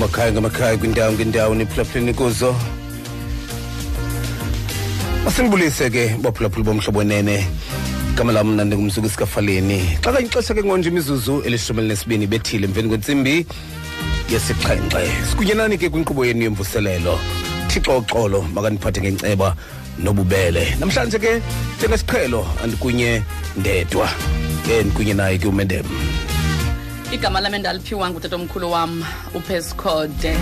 kumakhaya ngamakhaya kwindawo ngendawo niphulaphuleni kuzo asinibulise ke baphulaphuli bomhlobo wenene igama lam mna ndingumzuku isikafaleni xa kanye ixesha ke ngonje imizuzu elishumi elinesibini bethile emveni kwentsimbi yesixhenxe sikunyenani ke kwinkqubo yenu yemvuselelo? Thixo uxolo makaniphathe ngenceba nobubele. Namhlanje ke njengesiqhelo andikunye ndedwa. Ke ndikunye naye ke umendem. Igama lam endaliphiwa ngutatomkhulu wam upescode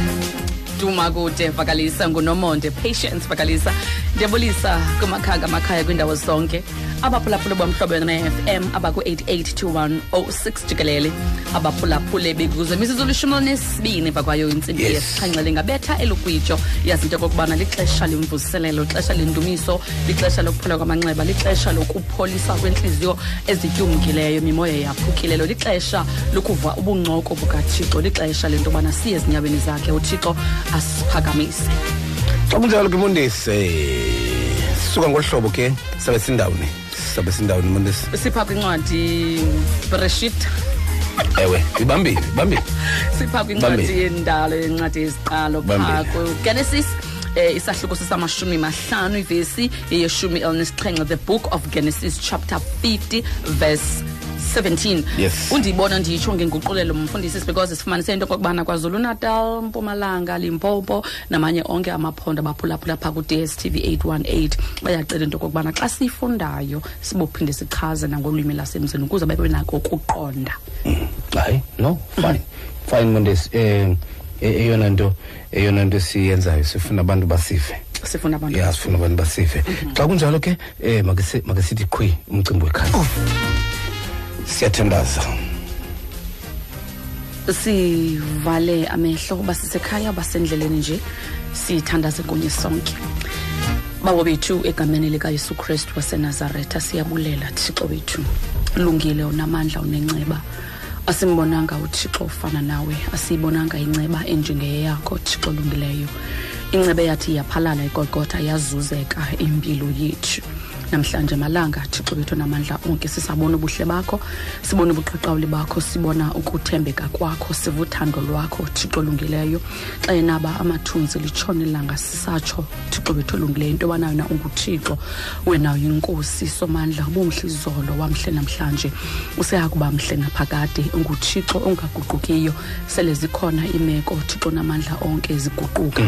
duma kude vakalisa ngunomonde patience vakalisa. Ndiyabulisa kumakhaya ngamakhaya kwiindawo zonke. Abaphulaphule bomhlobo ne-fm abaku-882106 jikelele. Abaphulaphule bekuzo imizuzu lishumi elinesibini emva kwayo intsimbi Yes. yesixhenxe lingabetha elukwitsho yazinto okokubana lixesha lemvuselelo lixesha lendumiso lixesha lokuphola kwamanxeba lixesha lokupholisa kwentliziyo ezityumkileyo mimoya yaphukilelo lixesha lokuva ubuncoko bukathixo lixesha lento yobana siye ezinyaweni zakhe. Uthixo asiphakamise. Xa kunjalo ke mondesi sisuka ngolu hlobo ke sabe sindawuni sabe sindawuni mondesi sipha kwincwadi breshit. Ewe ibambile ibambile. Sipha kwincwadi Bambi. yendalo yencwadi yeziqalo Bambi. phaa kugenesis eh isahluko sesamashumi mahlanu ivesi yeyeshumi elinesixhenxe the book of genesis chapter 50 verse 17 Yes. undiyibona ndiyitsho ngenguqulelo mfundisi because sifumanise into okokubana kwazulu natal mpumalanga limpopo namanye onke amaphondo abaphulaphula phaa ku-dstv 818 bayacela into okokubana xa siyifundayo sibophinde sichaze nangolwimi lasemzini ukuze babe nako ukuqonda. Hayi no fine. Fine mondesi um eyona nto eyona nto siyenzayo sifuna abantu basive sifuna abantu ya sifuna abantu basive xa kunjalo ke um makesithi qhwi umcimbi wekhaya. Siyathandaza. Sivale amehlo uba sisekhaya basendleleni nje sithandaze kunye sonke. Bawo bethu egameni likayesu kristu wasenazaretha siyabulela. Thixo wethu lungile unamandla unenceba. Asimbonanga uthixo ufana nawe asiyibonanga inceba enjengeyeyakho thixo olungileyo. Inceba yathi iyaphalala igogotha yazuzeka impilo yethu namhlanje malanga thixo wethu namandla onke sisabona ubuhle bakho sibona ubuqaqawuli bakho sibona ukuthembeka kwakho siva uthando lwakho thixo olungileyo. Xa enaba amathunzi litshona ilanga sisatsho thixo wethu olungileyo into yobana wena unguthixo wena uyinkosi. Somandla ubumhle izolo wamhle namhlanje useya kuba mhle naphakade unguthixo ongaguqukiyo sele zikhona iimeko thixo namandla onke ziguquka.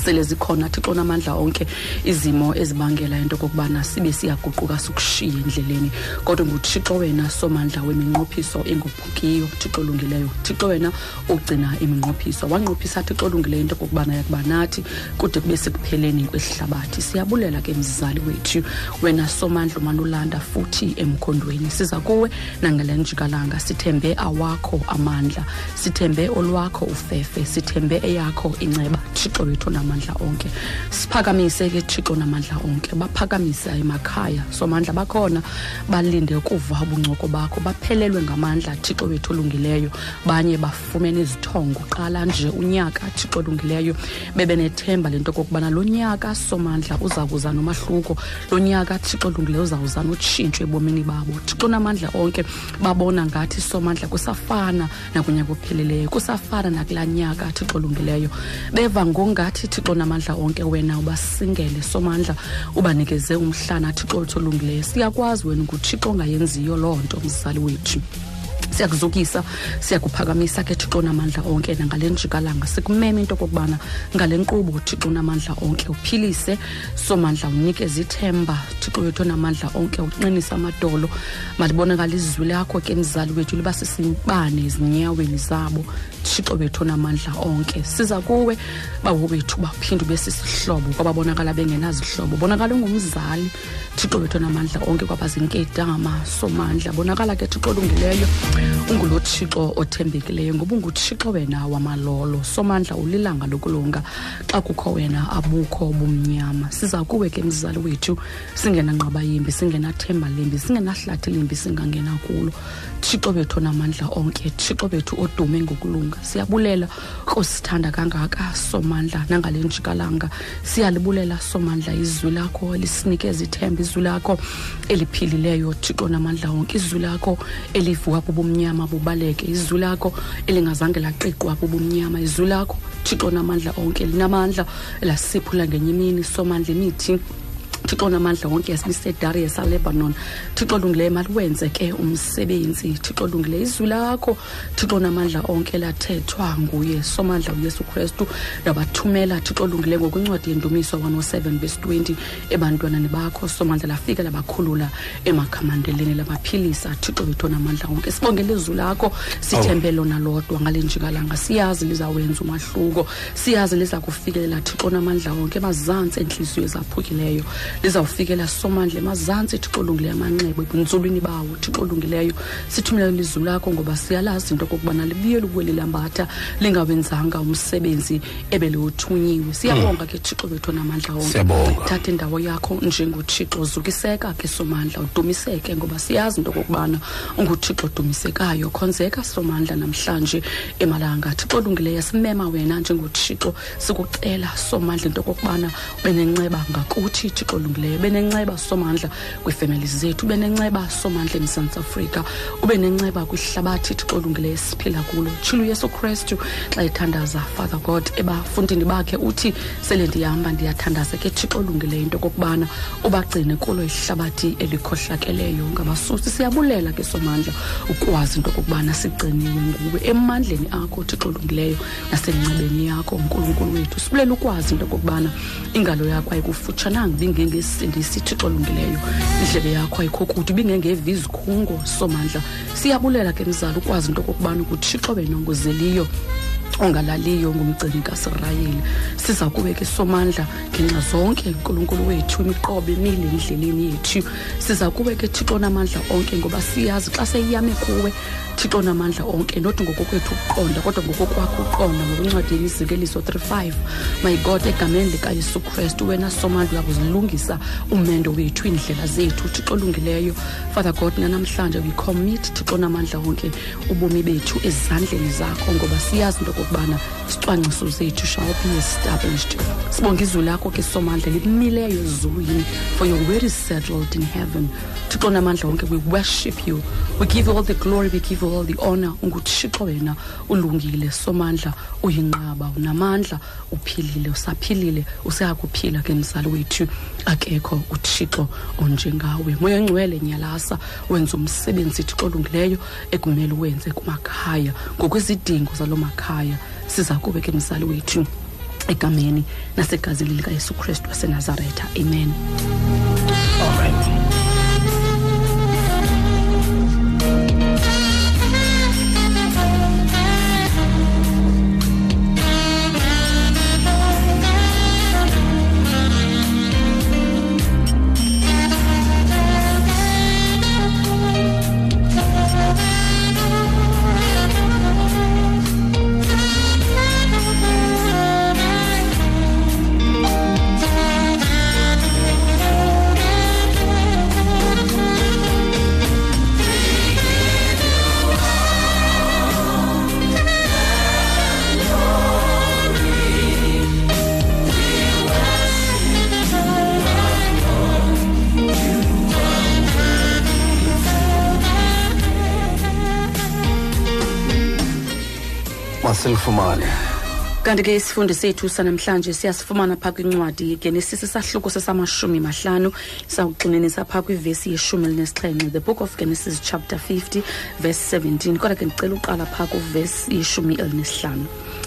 Sele zikhona thixo namandla onke izimo ezibangela into okokubana sibe siyaguquka sikushiye endleleni. Kodwa nguthixo wena somandla weminqophiso engophukiyo thixo olungileyo. Thixo wena ugcina iminqophiso. Wanqophisa thixo olungileyo into okokubana yakuba nathi kude kube sekupheleni kwesihlabathi siyabulela ke mzali wethu wena somandla umanulanda futhi emkhondweni. Siza kuwe nangale njikalanga. Sithembe awakho amandla. Sithembe olwakho ufefe. Sithembe eyakho inceba thixo wethu namandla onke. Siphakamise ke thixo namandla onke. Baphakamise emakhaya. Somandla bakhona balinde ukuva ubuncoko bakho. Baphelelwe ngamandla thixo wethu olungileyo. Banye bafumene izithongo. Qala nje unyaka thixo olungileyo. Bebenethemba lento okokubana lo nyaka somandla uza kuza nomahluko. Lo nyaka thixo olungileyo uzawuza notshintsho ebomini babo. Thixo namandla onke babona ngathi somandla kusafana nakunyaka opheleleyo kusafana nakulaa nyaka thixo olungileyo. Beva ngongathi thixo namandla onke wena ubasingele. Somandla ubanikeze umhlana thixo wethu olungileyo siyakwazi wena nguthixo ongayenziyo loo nto mzali wethu. Siyakuzukisa siyakuphakamisa ke thixo namandla onke nangale njikalanga. Sikumeme into okokubana ngale nkqubo thixo namandla onke uphilise. Somandla unikeze ithemba. Thixo wethu namandla onke uqinise amadolo. Malibonakala izwi lakho ke mzali wethu liba sisibane ezinyaweni zabo. Thixo wethu namandla onke. Siza kuwe bawo bethu baphinde ube sisihlobo kwababonakala bengenazihlobo bonakala ungumzali. Thixo wethu namandla onke kwabazinketama somandla bonakala ke thixo olungileyo ungulo thixo othembekileyo ngoba unguthixo wena wamalolo. Somandla ulilanga lokulunga xa kukho wena abukho bumnyama. Siza kuwe ke mzali wethu singenanqaba yimbi singenathemba limbi singenahlathi limbi singangena kulo. Thixo bethu namandla onke thixo bethu odume ngokulunga. Siyabulela. Kosithanda kangaka somandla nangale njikalanga siyalibulela somandla izwi lakho elisinikeza ithemba izwi lakho eliphilileyo. Thixo namandla onke izwi lakho elivuka bubumnyama bubaleke. Izwi lakho elingazange laqiqwa bubumnyama izwi lakho thixo namandla onke linamandla lasiphula ngenye imini. Somandla imithi thixo namandla wonke yasibisedari yasalebanon thixo lungileyo maliwenze ke umsebenzi. Thixo lungileyo izwi lakho. Thixo namandla onke lathethwa nguye somandla uyesu kristu. Labathumela thixo lungileyo ngokwincwadi yendumiso 107 verse 20 ebantwanani bakho. Somandla lafika labakhulula emakhamandeleni labaphilisa thixo bethu namandla onke sibongele izwi lakho. Sithembe lona lodwa ngale njikalanga. Siyazi lizawenza umahluko. Siyazi liza kufikelela thixo namandla wonke emazantsi entliziyo ezaphukileyo lizawufikela somandla emazantsi thixo olungileyo amanxeba ebunzulwini bawo thixo olungileyo. Sithumela lizwi lakho ngoba siyalazi into okokubana libuye libuye lilambatha lingawenzanga umsebenzi ebeliwuthunyiwe siyabonga ke thixo bethu namandla wonke. Siyabonga. thatha indawo yakho njengothixo zukiseka ke somandla udumiseke ngoba siyazi into okokubana unguthixo odumisekayo. Khonzeka somandla namhlanje emalanga. Thixo olungileyo simema wena njengothixo. Sikucela somandla into okokubana ube nenceba ngakuthi thixo olungileyo. Ube nenceba somandla kwiifemeli zethu ube nenceba somandla emzantsi afrika ube nenceba kwihlabathi thixo olungileyo esiphila kulo. Tshilo uyesu kristu xa ethandaza father god ebafundini bakhe uthi sele ndihamba ndiyathandaza ke thixo olungileyo into okokubana ubagcine kulo ihlabathi elikhohlakeleyo ngabasusi. Siyabulela ke somandla ukwazi into okokubana sigciniwe nguwe emandleni akho thixo olungileyo nasencebeni yakho nkulunkulu wethu. Sibulela ukwazi into okokubana ingalo yakho ayikufutshananga ibingengesindisi thixo olungileyo indlebe yakho ayikho kude ibingengeva izikhungo somandla. Siyabulela ke mzali ukwazi into okokubana ukuthixo wena ongozeliyo ongalaliyo ngumgcini kasirayeli. Siza kube ke somandla ngenxa zonke nkulunkulu wethu imiqobo emile endleleni yethu. Siza kube ke thixo namandla onke ngoba siyazi xa seyiyame kuwe thixo namandla onke. Not ngokokwethu ukuqonda kodwa ngokokwakho uqonda ngokwencwadi yemizekeliso 35 my god egameni likayesu kristu wena somandla uyakuzilungisa. Umendo wethu iindlela zethu thixo olungileyo. Father god nanamhlanje we commit thixo namandla wonke ubomi bethu ezandleni zakho ngoba siyazi into okokubana isicwangciso zethu shall be established. Sibonga izwi lakho ke somandla limileyo ezulwini for your word is settled in heaven. Thixo namandla wonke we worship you. We give you all the glory we give you all the honor. Unguthixo wena ulungile somandla uyinqaba unamandla uphilile usaphilile useyakuphila ke mzali wethu. Akekho uthixo onjengawe. Moya ongcwele nyalasa wenza umsebenzi thixo olungileyo ekumele uwenze kumakhaya ngokwezidingo zalo makhaya. Siza kube ke mzali wethu egameni nasegazini likayesu kristu wasenazaretha. Amen. Amen masilifumane kanti ke isifundo sethu sanamhlanje siyasifumana phaa kwincwadi genesis isahluko sesamashumi mahlanu sawugxininisa phaa kwivesi yeshumi elinesixhenxe the book of genesis chapter 50 verse 17 kodwa ke ndicela uqala phaa kwivesi yeshumi elinesihlanu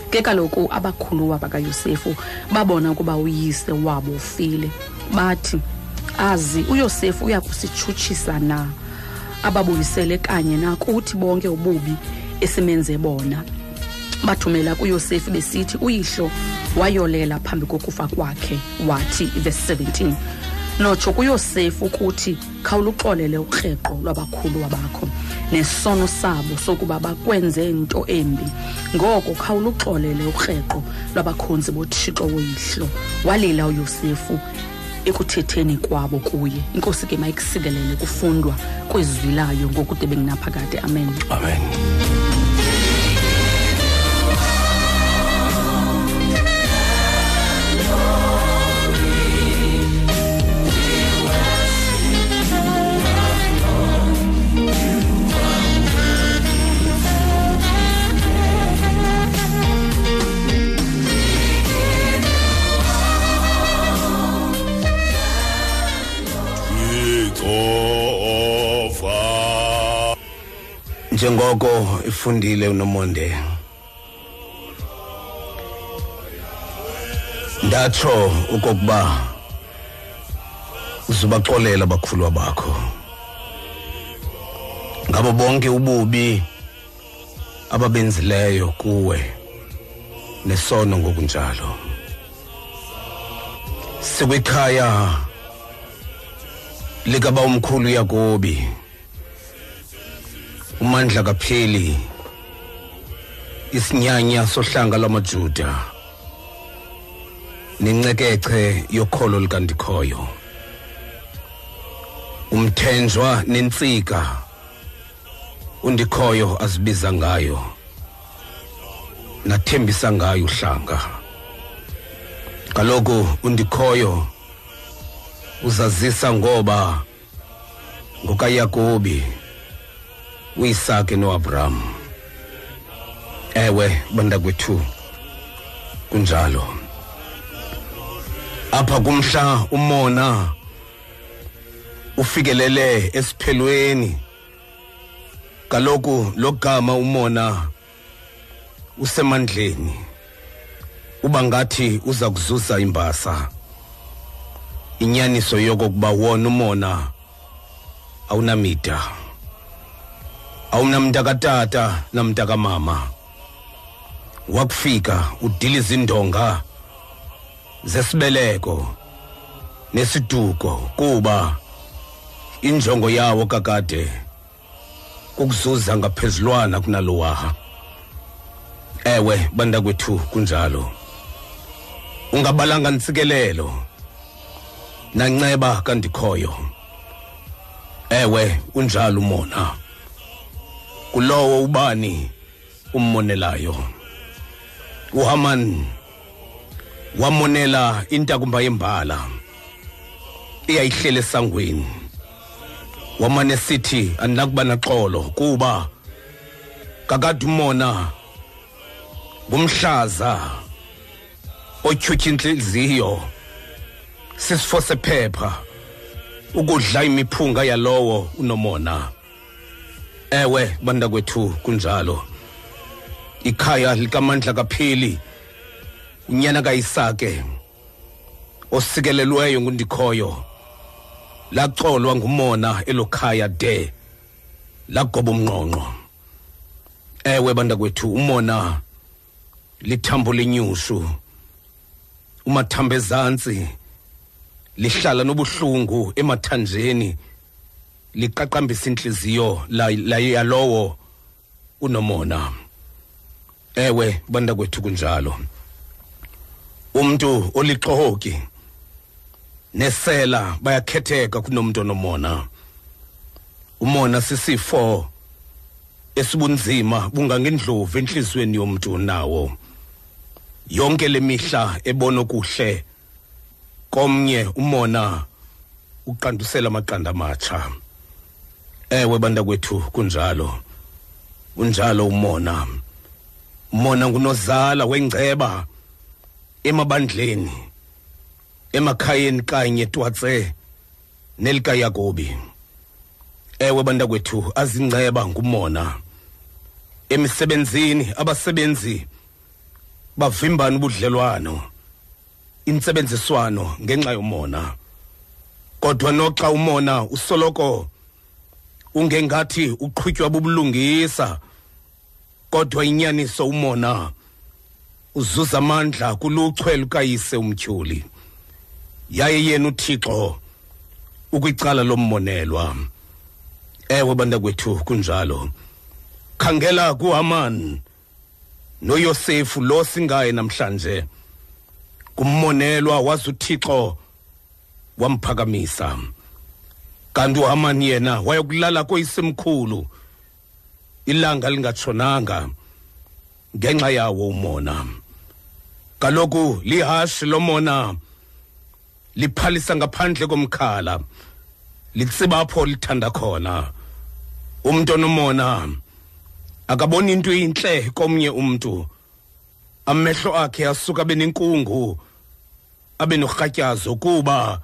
ke kaloku abakhuluwa bakayosefu babona ukuba uyise wabo ufile. Bathi azi uyosefu uya kusitshutshisa na? Ababuyisele kanye nakuthi bonke ububi esimenze bona. Bathumela kuyosefu besithi uyihlo wayolela phambi kokufa kwakhe wathi verse 17 notsho kuyosefu ukuthi khawuluxolele ukreqo lwabakhuluwa bakho nesono sabo sokuba bakwenze nto embi. Ngoko khawuluxolele ukreqo lwabakhonzi bothixo woyihlo walila uyosefu ekuthetheni kwabo kuye. Inkosi ke mayikusikelele kufundwa kwezwilayo ngokude bengunaphakade amen. Amen. Njengoko ifundile unomonde. Ndatsho okokuba uzubaxolela abakhulwa bakho ngabo bonke ububi ababenzileyo kuwe nesono ngokunjalo. Sikwikhaya likaba umkhulu yakobi. Umandla kapheli isinyanya sohlanga lwamajuda nencekece yokholo likandikhoyo. Umthenjwa nentsika undikhoyo azibiza ngayo nathembisa ngayo uhlanga. Kaloku undikhoyo uzazisa ngoba ngokayakobi. Uyisake noabraham. Ewe bantakwethu kunjalo. Apha kumhla umona ufikelele esiphelweni. Kaloku logama umona usemandleni. Uba ngathi uza kuzuza imbasa. Inyaniso yokokuba wona umona awunamida. Awunamntakatata namntakamama. Wakufika udiliza indonga zesibeleko nesiduko kuba injongo yawo kakade kukuzuza ngaphezulwana kunalowa ewe bantakwethu kunjalo. Ungabalanga ntsikelelo nanceba kandikhoyo. Ewe unjalo umona kulowo ubani ummonelayo? Uhaman wamonela intakumba yembala eyayihlele esangweni. Wamane sithi andinakuba naxolo kuba kakade umona ngumhlaza otyhutyha intliziyo sisifo sephepha ukudla imiphunga yalowo unomona. Ewe bantakwethu kunjalo. Ikhaya likamandla kapheli unyana kayisake. Osikelelweyo ngundikhoyo. Laxolwa ngumona elokhaya de. Lagoba umnqonqo. Ewe bantakwethu umona lithambo lenyushu. Umathambo ezantsi lihlala nobuhlungu emathanjeni. Liqaqambisa inhliziyo yalowo unomona. Ewe bantakwethu kunjalo. Umuntu olixhoki nesela bayakhetheka kunomuntu onomona. Umona sisifo esibunzima bungangendlovu enhliziyweni yomuntu nawo. Yonke lemihla ebona okuhle komnye umona uqandusela amaqanda amatsha. Ewe bantakwethu kunjalo. Unjalo umona. Umona ngunozala wengceba emabandleni emakhayeni kanye twatse nelikayakobi ewe bantakwethu azingceba ngumona. Emisebenzini abasebenzi bavimbana ubudlelwano intsebenziswano ngenxa yomona. Kodwa noxa umona usoloko ungengathi uqhutywa bubulungisa kodwa inyaniso umona uzuza amandla kuluchwe lukayise umtyholi. Yaye yena uthixo ukwicala lommonelwa ewe bantakwethu kunjalo. Khangela kuhaman noyosefu lo singaye namhlanje. Kummonelwa wazi uthixo wamphakamisa. Kanti uhamani yena wayokulala koyisemkhulu ilanga lingatshonanga ngenxa yawo umona. Kaloku lihashi lomona liphalisa ngaphandle komkhala litsiba apho lithanda khona. Umuntu onomona akaboni into inhle komnye umuntu amehlo akhe asuka abe nenkungu abe norhatyazo kuba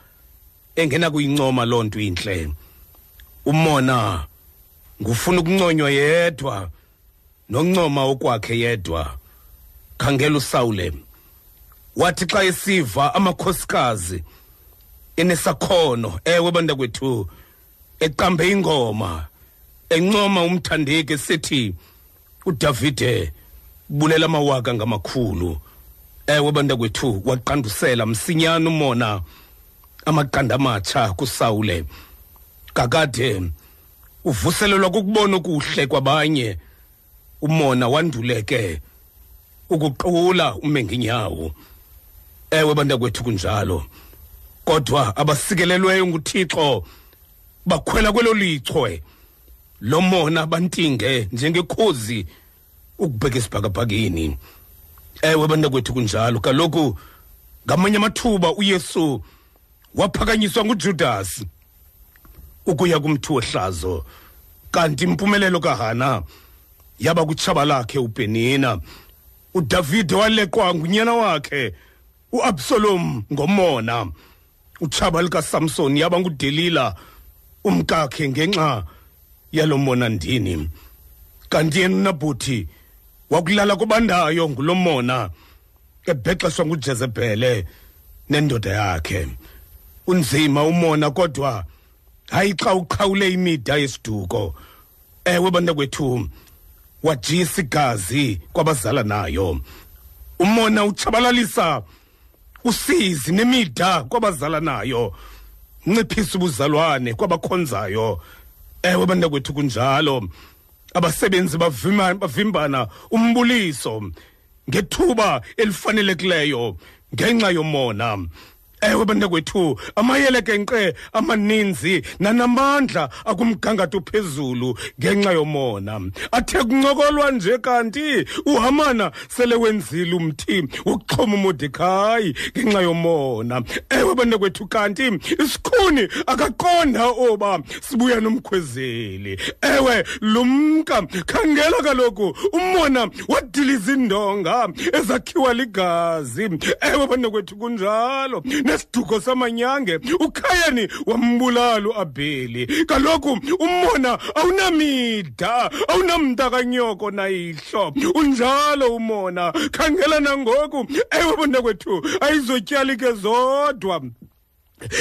engena kuyincoma loo nto intle umona ngufuna ukunconywa yedwa noncoma okwakhe yedwa. Khangela usawule. Wathi xa esiva amakhosikazi enesakhono ewe bantakwethu eqambe ingoma encoma umthandeki sithi udavide bulela amawaka ngamakhulu. Ewe bantakwethu waqandusela msinyane umona. Amaqanda amatsha kusawule kakade uvuselelwa kukubona okuhle kwabanye umona wanduleke ukuqula umenginyawo. Ewe bantakwethu kunjalo. Kodwa abasikelelweyo nguthixo bakhwela kwelo lichwe. Lomona bantinge njengekhozi ukubheka esibhakabhakeni ewe bantakwethu kunjalo. Kaloku ngamanye amathuba uyesu waphakanyiswa ngujudasi ukuya kumthi wehlazo kanti impumelelo kahana yaba kutshaba lakhe upenina. Udavide waleqwa ngunyana wakhe uabsalom ngomona. Utshaba likasamsoni yaba ngudelila umkakhe ngenxa yalo mona ndini kanti yena unabhuthi wakulala kubandayo ngulo mona ebhexeshwa ngujezebhele nendoda yakhe. Unzima umona kodwa hayi xa uqhawule imida yesiduko. Ewe bantakwethu wajisa igazi kwabazala nayo. Umona utshabalalisa usizi nemida kwabazala nayo. Nciphisa ubuzalwane kwabakhonzayo. Ewe bantakwethu kunjalo. Abasebenzi bavimbana umbuliso ngethuba elifanelekileyo ngenxa yomona. Ewe bantakwethu amayelekenqe amaninzi nanamandla akumgangatho ophezulu ngenxa yomona. Athe kuncokolwa nje kanti uhamana sele wenzile umthi wokuxhoma umodekhayi ngenxa yomona. Ewe bantakwethu kanti isikhuni akaqonda oba sibuya nomkhwezeli. Ewe lumka khangela kaloku umona wadiliza indonga ezakhiwa ligazi. Ewe bantakwethu kunjalo. Nesiduko samanyange ukhayeni wambulala uabheli. Kaloku umona awunamida awunamntakanyoko nayihlo. Unjalo umona khangela nangoku ewe bantakwethu ayizotyali ke zodwa.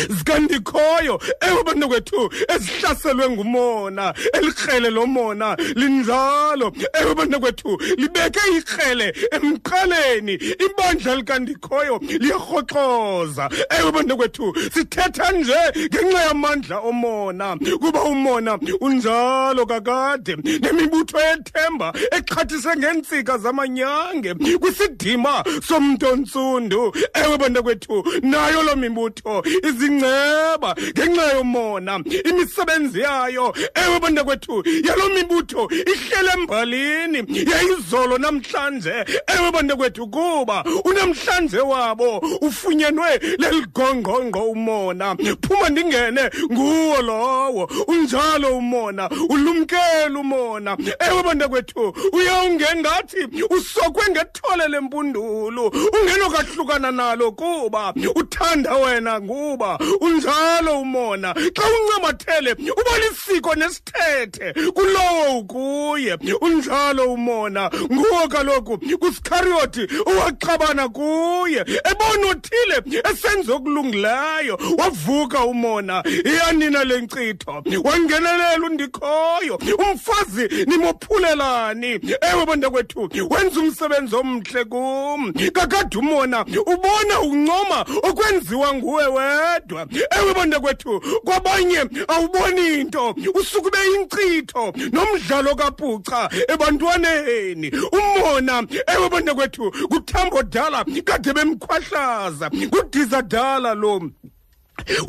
Zikandikhoyo ewe bantakwethu ezihlaselwe ngumona elikrele lomona linjalo. Ewe bantakwethu libeke ikrele emqaleni. Ibandla likandikhoyo liyarhoxoza ewe bantakwethu sithetha nje ngenxa yamandla omona. Kuba umona unjalo kakade nemibutho yethemba exhathise ngeentsika zamanyange kwisidima somntontsundu ewe bantakwethu nayo loo mibutho izinceba ngenxa yomona imisebenzi yayo ewe bantakwethu yaloo mibutho ihlele embalini yayizolo namhlanje ewe bantakwethu kuba unamhlanje wabo ufunyenwe leligongqongqo umona. Phuma ndingene nguwo lowo unjalo umona ulumkele umona. Ewe bantakwethu uyawungengathi usokwe ngethole lempundulu ungenokahlukana nalo kuba uthanda wena nguba unjalo umona. Xa uncamathele uba lisiko nesithethe kulowo ukuye. Unjalo umona. Nguwo kaloku kusikhariyoti owaxabana kuye. Ebona uthile esenza okulungileyo. Wavuka umona. Iyanina le nkcitho. Wangenelela undikhoyo. Umfazi nimophulelani. Ewe bantakwethu wenza umsebenzi omhle kum. Kakade umona ubona uncoma okwenziwa nguwe wedwa ewe bantakwethu kwabanye awuboni nto usuke ube yinkcitho nomdlalo kapuca ebantwaneni. Umona ewe bantakwethu kuthambo dala kade bemkhwahlaza kudiza dala lo.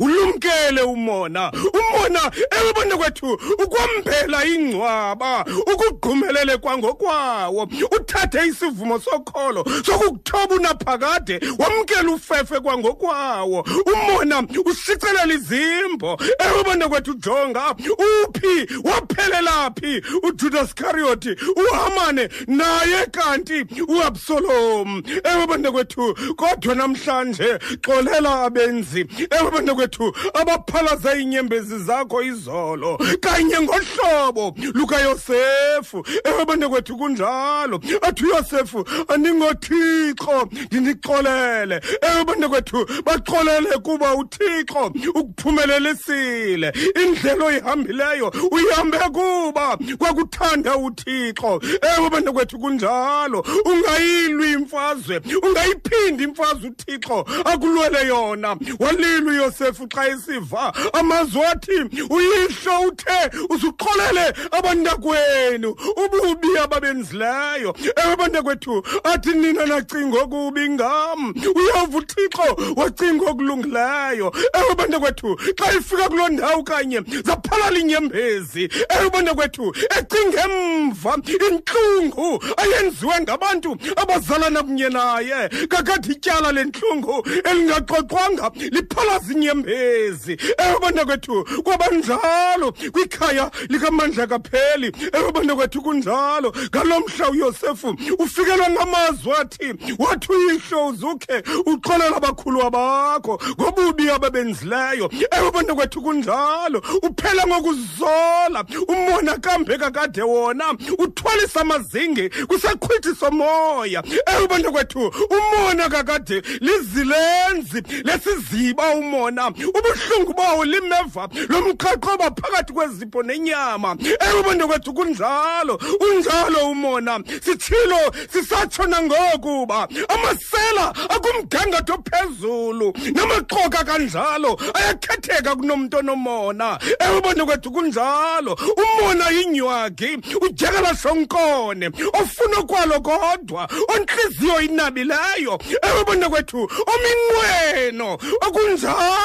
Ulumkele umona. Umona ewe bana kwethu ukwambela ingcwaba ukugqumelele kwangokwawo uthathe isivumo sokholo sokukuthoba unaphakade wamkela ufefe kwangokwawo. Umona ushicelela izimbo ewe bana kwethu jonga uphi waphelelaphi ujudas iskariyoti uhamane naye kanti uabsalom. Ewe bana kwethu kodwa namhlanje xolela abenzi. Ewe bana kwethu abaphalaza iinyembezi zakho izolo kanye ngohlobo lukayosefu ewe bana kwethu kunjalo. Athi uyosefu andingothixo ndindixolele ewe bana kwethu baxolele kuba uthixo ukuphumelelisile indlela oyihambileyo uyihambe kuba kwakuthanda uthixo. Ewe bana kwethu kunjalo. Ungayilwi imfazwe ungayiphindi imfazwe uthixo akulwele yona. Walilwa uyosefu xa esiva amazwi athi uyihlo uthe uzuxolele abantakwenu ububi ababenzileyo ewe bantakwethu athi nina nacinga okubi ngam uyava uthixo wacinga okulungileyo ewe bantakwethu xa ifika kuloo ndawo kanye zaphalala inyembezi ewe bantakwethu ecinga emva intlungu ayenziwe ngabantu abazalana kunye naye kakade ityala lentlungu elingaxoxwanga liphalaza inyembezi ewe bantakwethu kwabanjalo kwikhaya likamandla kapheli ewe bantakwethu kunjalo. Ngalo mhla uyosefu ufikelwa ngamazwi athi wathi uyihlo uzukhe uxolela abakhulu bakho ngobubi ababenzileyo. Ewe bantakwethu kunjalo uphela ngokuzola umona kambe kakade wona uthwalisa amazingi kwisaqhwithi somoya ewe bantakwethu umona kakade lizilenzi lesiziba umona. Ubuhlungu bawo limeva lomqaqoba phakathi kwezipho nenyama. Ewe bantakwethu kunjalo unjalo umona. Sitshilo sisatsho nangokuba amasela akumgangatho phezulu namaqoka kanjalo ayakhetheka kunomntu onomona. Ewe bantakwethu kunjalo umona yinywagi ujekela sonkone ofuna okwalo kodwa ontliziyo inabileyo. Ewe bantakwethu ominqweno okunjalo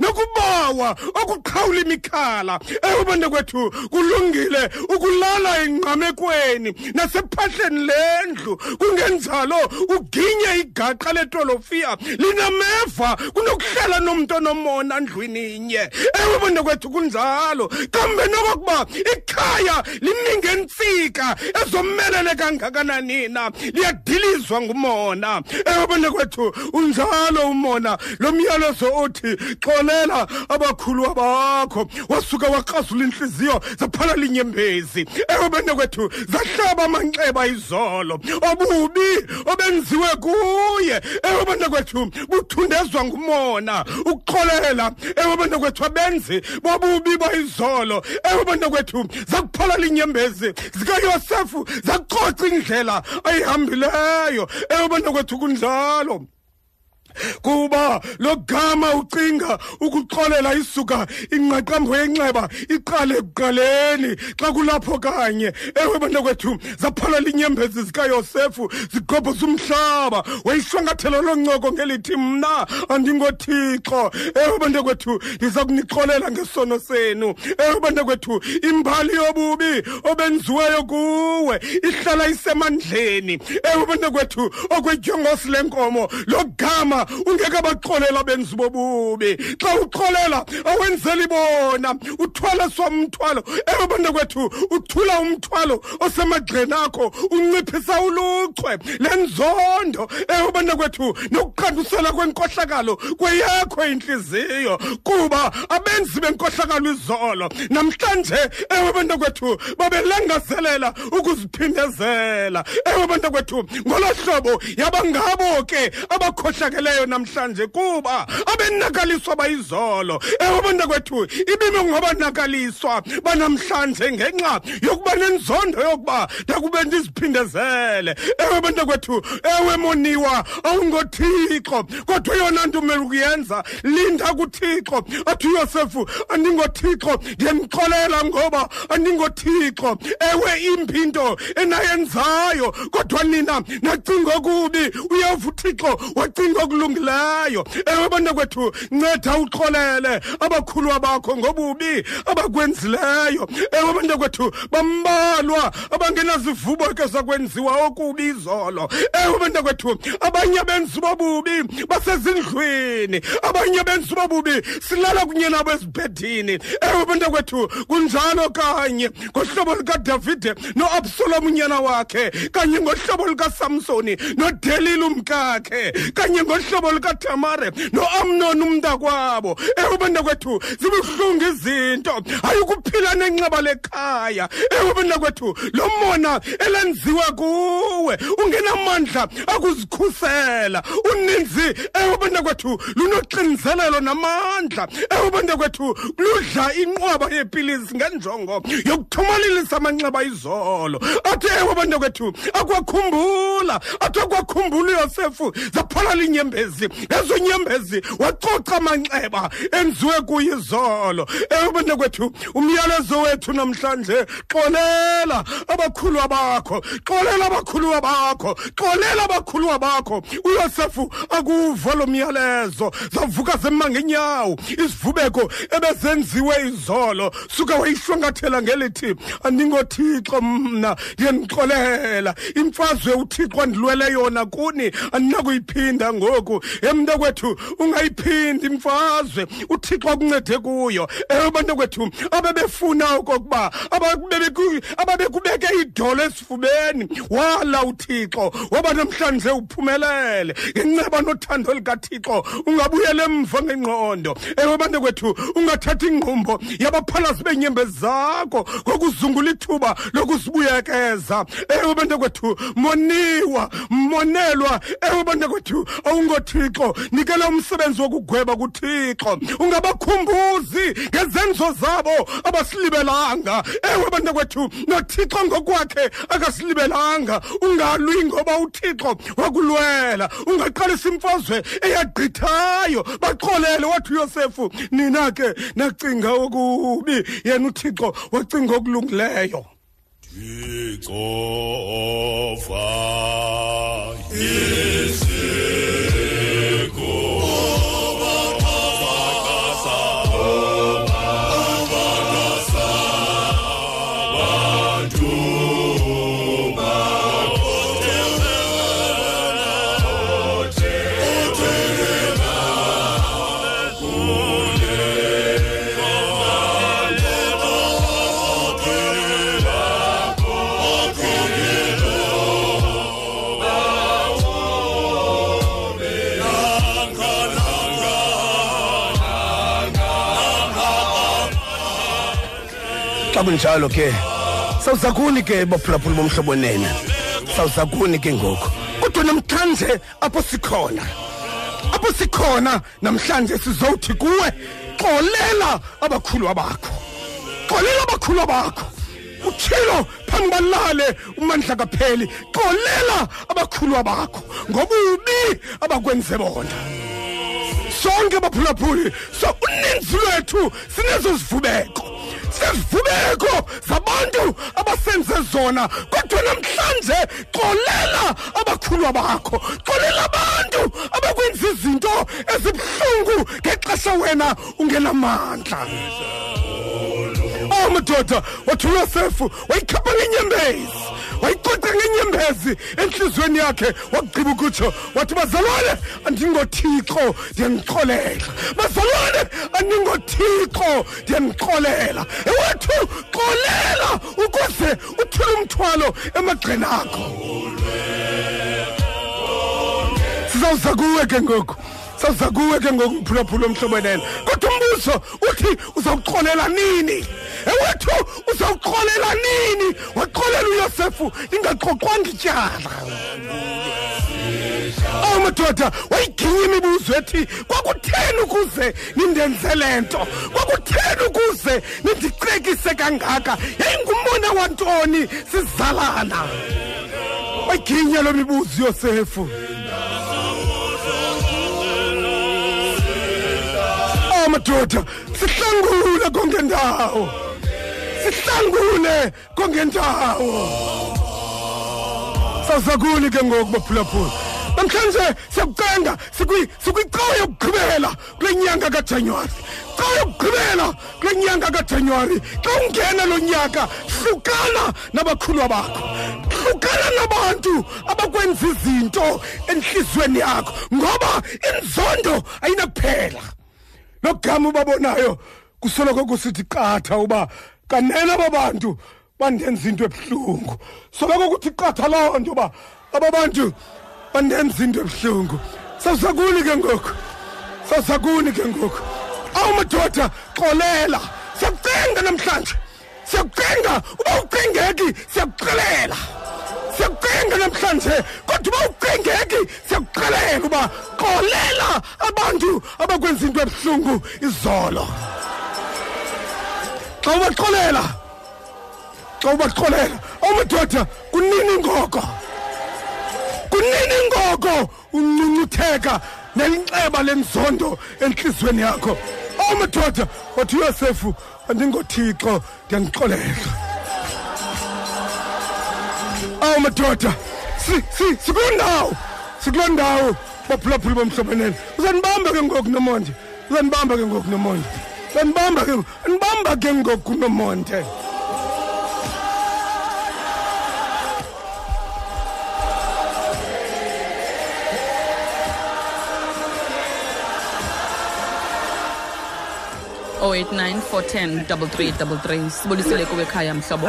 nokubawa okuqhawula imikhala. Ewe bantakwethu kulungile ukulala engqamekweni nasephahleni lendlu. Kungenjalo uginye igaqa letolofiya linameva kunokuhlala nomntu onomona ndlwini inye. Ewe bantakwethu kunjalo. Kambe nokokuba ikhaya liningentsika ezomelele kangakanani na? Liyadilizwa ngumona. Ewe bantakwethu unjalo umona lo myalezo othi xolela abakhulu bakho wasuka wakrazula inhliziyo zaphala linyembezi. Ewe bantakwethu zahlaba amanxeba izolo. Obubi obenziwe kuye. Ewe bantakwethu buthundezwa ngumona. Ukuxolela ewe bantakwethu abenzi bobubi bayizolo ewe bantakwethu zakuphala linyembezi. Zikayosefu zacoca indlela ayihambileyo. Ewe bantakwethu kunjalo kuba lo gama ucinga ukuxolela isuka ingqaqambo yenxeba iqale ekuqaleni. Xa kulapho kanye ewe bantakwethu zaphala inyembezi zikayosefu zigobhoza umhlaba wayishwangathelo loncoko ngelithi mna andingothixo. Ewe bantakwethu ndiza kunixolela ngesono senu. Ewe bantakwethu imbali yobubi obenziweyo kuwe ihlala isemandleni. Ewe bantakwethu okwetyongosi lenkomo lo gama ungekabaxolela benzi bobubi. Xa uxolela awenzeli bona. Uthwala somthwalo. Ewe bantakwethu uthula umthwalo osemagxeni akho unciphisa uluchwe lenzondo ewe bantakwethu nokuqandusela kwenkohlakalo kweyakho intliziyo kuba abenzi benkohlakalo izolo. Namhlanje ewe bantakwethu babelangazelela ukuziphindezela. Ewe bantakwethu ngolo hlobo yabangabo ke abakhohlakeleyo namhlanje kuba abenakaliswa bayizolo. Ewe bantakwethu ibime ngobanakaliswa banamhlanje ngenxa yokuba nenzondo yokuba ndakube ndiziphindezele. Ewe bantakwethu ewe moniwa awungothixo kodwa eyona nto umele ukuyenza linda kuthixo. Athi uyosefu andingothixo ndiyemxolela ngoba andingothixo ewe impinto enayenzayo kodwa nina nacinga okubi. Uyeva uthixo wacinga okulungileyo. Ewe bantakwethu nceda uxolele abakhulu bakho ngobubi abakwenzileyo. Ewe bantakwethu bambalwa abangenazivubo ke sakwenziwa okubi izolo. Ewe bantakwethu abanye benzi bobubi basezindlwini. Abanye benzi bobubi silala kunye nabo ezibhedini. Ewe bantakwethu kunjalo kanye. Ngohlobo likadavide noabsalom unyana wakhe kanye ngohlobo likasamsoni nodelile umkakhe kanye ngohlobo likatamare noamnon umntakwabo. Ewe bantakwethu zibuhlungu izinto. Hayi ukuphila nenxeba lekhaya. Ewe bantakwethu lo mona elenziwe kuwe ungenamandla akuzikhusela. Uninzi ewe bantakwethu lunoxinzelelo namandla. Ewe bantakwethu ludla inqwaba yepilisi ngenjongo yokuthomalilisa amanxeba izolo. Athi ewe bantakwethu akwakhumbula athi akwakhumbula uyosefu zaphola linyembezi ezo nyembezi wacoca amanxeba enziwe kuye izolo ewe bantakwethu umyalezo wethu namhlanje xolela abakhulu bakho xolela abakhulu bakho xolela abakhulu bakho uyosefu akuva lo myalezo zavuka zema ngenyawo. Izivubeko ebezenziwe izolo suka wayihlwangathela ngelithi andingothixo mna ndiyenixolela imfazwe uthixo andilwele yona kuni andinakuyiphinda ngoku. Emntakwethu ungayiphindi imfazwe uthixo akuncede kuyo. Ewe bantakwethu abebefuna okokuba ababebeku- ababekubeke idolo esifubeni. Wala uthixo waba namhlanje uphumelele. Ngenceba nothando likathixo ungabuyela emva ngengqondo. Ewe bantakwethu ungathathi ingqumbo yabaphalazi beenyembezi zakho ngokuzungula ithuba lokusibuyekeza ewe bantakwethu moniwa monelwa. Ewe bantakwethu awungothixo nikela umsebenzi wokugweba kuthixo. Ungabakhumbuzi ngezenzo zabo abasilibelanga. Ewe bantakwethu nothixo ngokwakhe akasilibelanga. Ungalwi ngoba uthixo wakulwela. Ungaqalisa imfazwe eyagqithayo. Baxolele wathi uyosefu nina ke nacinga okubi. Yena uthixo wacinga okulungileyo. Ixova xa kunjalo ke sawuzakuni ke baphulaphula bomhlobo nene sawuzakuni ke ngoku. Kodwa namhlanje apho sikhona apho sikhona namhlanje sizowuthi kuwe xolela abakhulu bakho xolela abakhulu bakho utshilo phambi balale umandla kapheli xolela abakhulu bakho ngobubi abakwenze bona. Sonke baphulaphuli so uninzi lwethu sinezo zivubeko. Sezivubeko zabantu abasenze zona kodwa namhlanje xolela abakhulu bakho xolela abantu abakwenza izinto ezibuhlungu ngexesha wena ungenamandla. Oh madoda wathi uyosefu wayikhapha ngenyembezi wayicoca ngenyembezi enhliziyweni yakhe wagqiba ukutsho wathi bazalwane andingothixo ndiyanixolela bazalwane andingothixo ndiyanixolela ewethu xolela ukuze uthule umthwalo emagqeni akho. Sizawuza kuwe ke ngoku. Sawuza kuwe ke ngoku mphulaphula omhlobenene kodwa umbuzo uthi uzawuxolela nini? Ewethu uzawuxolela nini? Waxolela uyosefu lingaxoxwanga ityala. Awu madoda wayiginya imibuzo ethi kwakutheni ukuze nindenze le nto? Kwakutheni ukuze nindicekise kangaka? Yayingumbona wantoni? Sizalana. Wayiginya lo mibuzo yosefu Oh madoda sihlangule konke ndawo sihlangule konke ndawo sawuzakuni ke ngoku baphulaphula. Namhlanje siyakucenga sikwi- sikwicawa yokugqibela kule nyanga kajanuwari. Cawa yokugqibela kule nyanga kajanuwari. Xa ungena lo nyaka hlukana nabakhulwa bakho. Hlukana nabantu abakwenza izinto entliziyweni yakho ngoba inzondo ayinakuphela. Logama ubabonayo kusoloko kusithi qatha uba kanene aba bantu bandenza into ebuhlungu. Soloko kuthi qatha loo nto uba aba bantu bandenza into ebuhlungu. Sawusakuni ke ngoku sawusakuni ke ngoku. Awu madoda xolela. Siyakucenga namhlanje siyakucenga uba ucengeki siyakuxelela. Siyakucenga namhlanje kodwa uba ucengeki siyakuxelela uba xolela abantu abakwenza into ebuhlungu izolo. Xa ubaxolela xa ubaxolela awumadoda kunini ngoko kunini ngoko uncuncutheka nelinxeba lenzondo entliziyweni yakho. Awumadoda wathi uyosefu andingothixo ndiyanixolela awu madoda. Si- si- sikuloo ndawo. Sikuloo ndawo. Baphulaphuli bomhlobenene uzandibamba ke ngoku nomonde. Uzandibamba ke ngoku nomonde. Uzandibamba ke ndibamba ke ngoku nomonde. Oh 089 410 3333 sibulisele kuwe ekhaya mhlobo.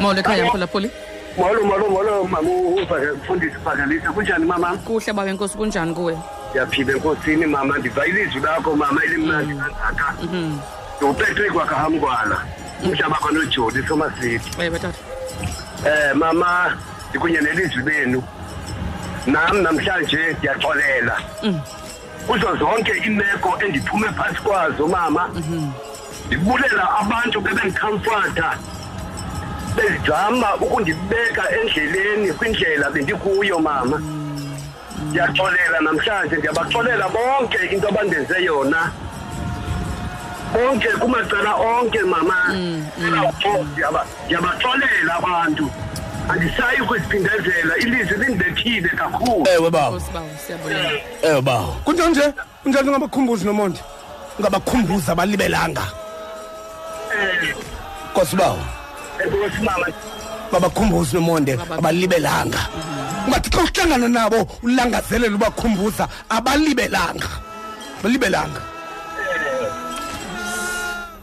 Molo ekhaya mphulaphuli molo molo molo mama ufundisi phakalisa kunjani mama? Kuhle bawe nkosi kunjani kuwe? Ndiyaphila enkosini mama ndiva ilizwi lakho mama elimnandi kangaka. Ndiupatrick wakahamkwala umhlaba kwanojoli somasithi ewe tata um mama ndikunye nelizwi lenu. Nam namhlanje ndiyaxolela. Kuzo zonke iimeko endiphume phantsi kwazo mama ndibulela abantu bebendikhamfatha bezama ukundibeka endleleni kwindlela bendikuyo mama. Ndiyaxolela namhlanje ndiyabaxolela bonke into abandenze yona. Bonke kumacala onke mama. Ndiyaba- ndiyabaxolela abantu. Andisayi ukuziphindezela ilizwi lindibethile kakhulu. Ewe bawo. Nkosi bawo siyabulela ewe bawo. Kunjani nje? Kunjani ungabakhumbuzi nomonde? Ungabakhumbuza abalibelanga? Eh, nkosi bawo enkosi mama babakhumbuzi nomonde abalibelanga. Ungathi xa uhlangana nabo ulangazelela ubakhumbuza abalibelanga. Abalibelanga.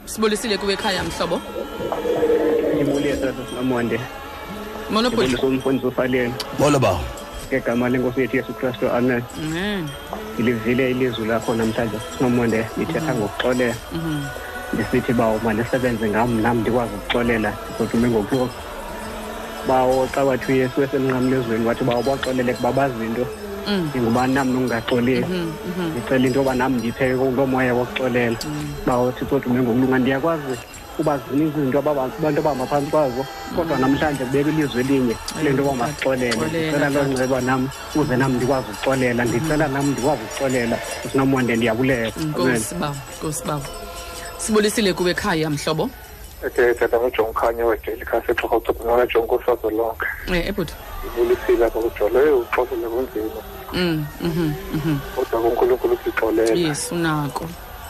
Sibulisile kuwe ekhaya mhlobo? Ndibulie tata sinamonde monopoli ndibulisa umfundisi ufaleni molo bawo. Ngegama lenkosi yethu yesu kristu amen. Amen. Ndilivile ilizwi lakho namhlanje sinomonde lithetha ngokuxolela ndisithi bawo malisebenze ngam nam ndikwazi ukuxolela. Ndizodume ngokuwo bawo xa wathi uyesu esemnqamlezweni wathi bawo baxolele kuba bazi into. Ingoba nam nongaxoleli ndicela into yoba nam ndiphe lo moya wokuxolela bawo thixo dume ngokulunga ndiyakwazi uba zininzi izinto ababa- abantu abahamba phantsi kwazo. Kodwa namhlanje kubeka ilizwi elinye kule nto yoba masixolele Xolela, ndicela loo nceba nam uze nam ndikwazi ukuxolela. Ndicela nam ndikwazi ukuxolela. Usinomonde ndiyabulela. Amen. Nkosi bawo nkosi bawo sibulisile kuwe ekhaya mhlobo Okay, tata nguJohn Khanya wedeli khase xhoxa ucubungana John Nkosazo lonke. eh ebhuti Ibulisile apha kujole uxoxele kunzima. mm mhm mhm Kodwa kuNkulunkulu sixolela. yes unako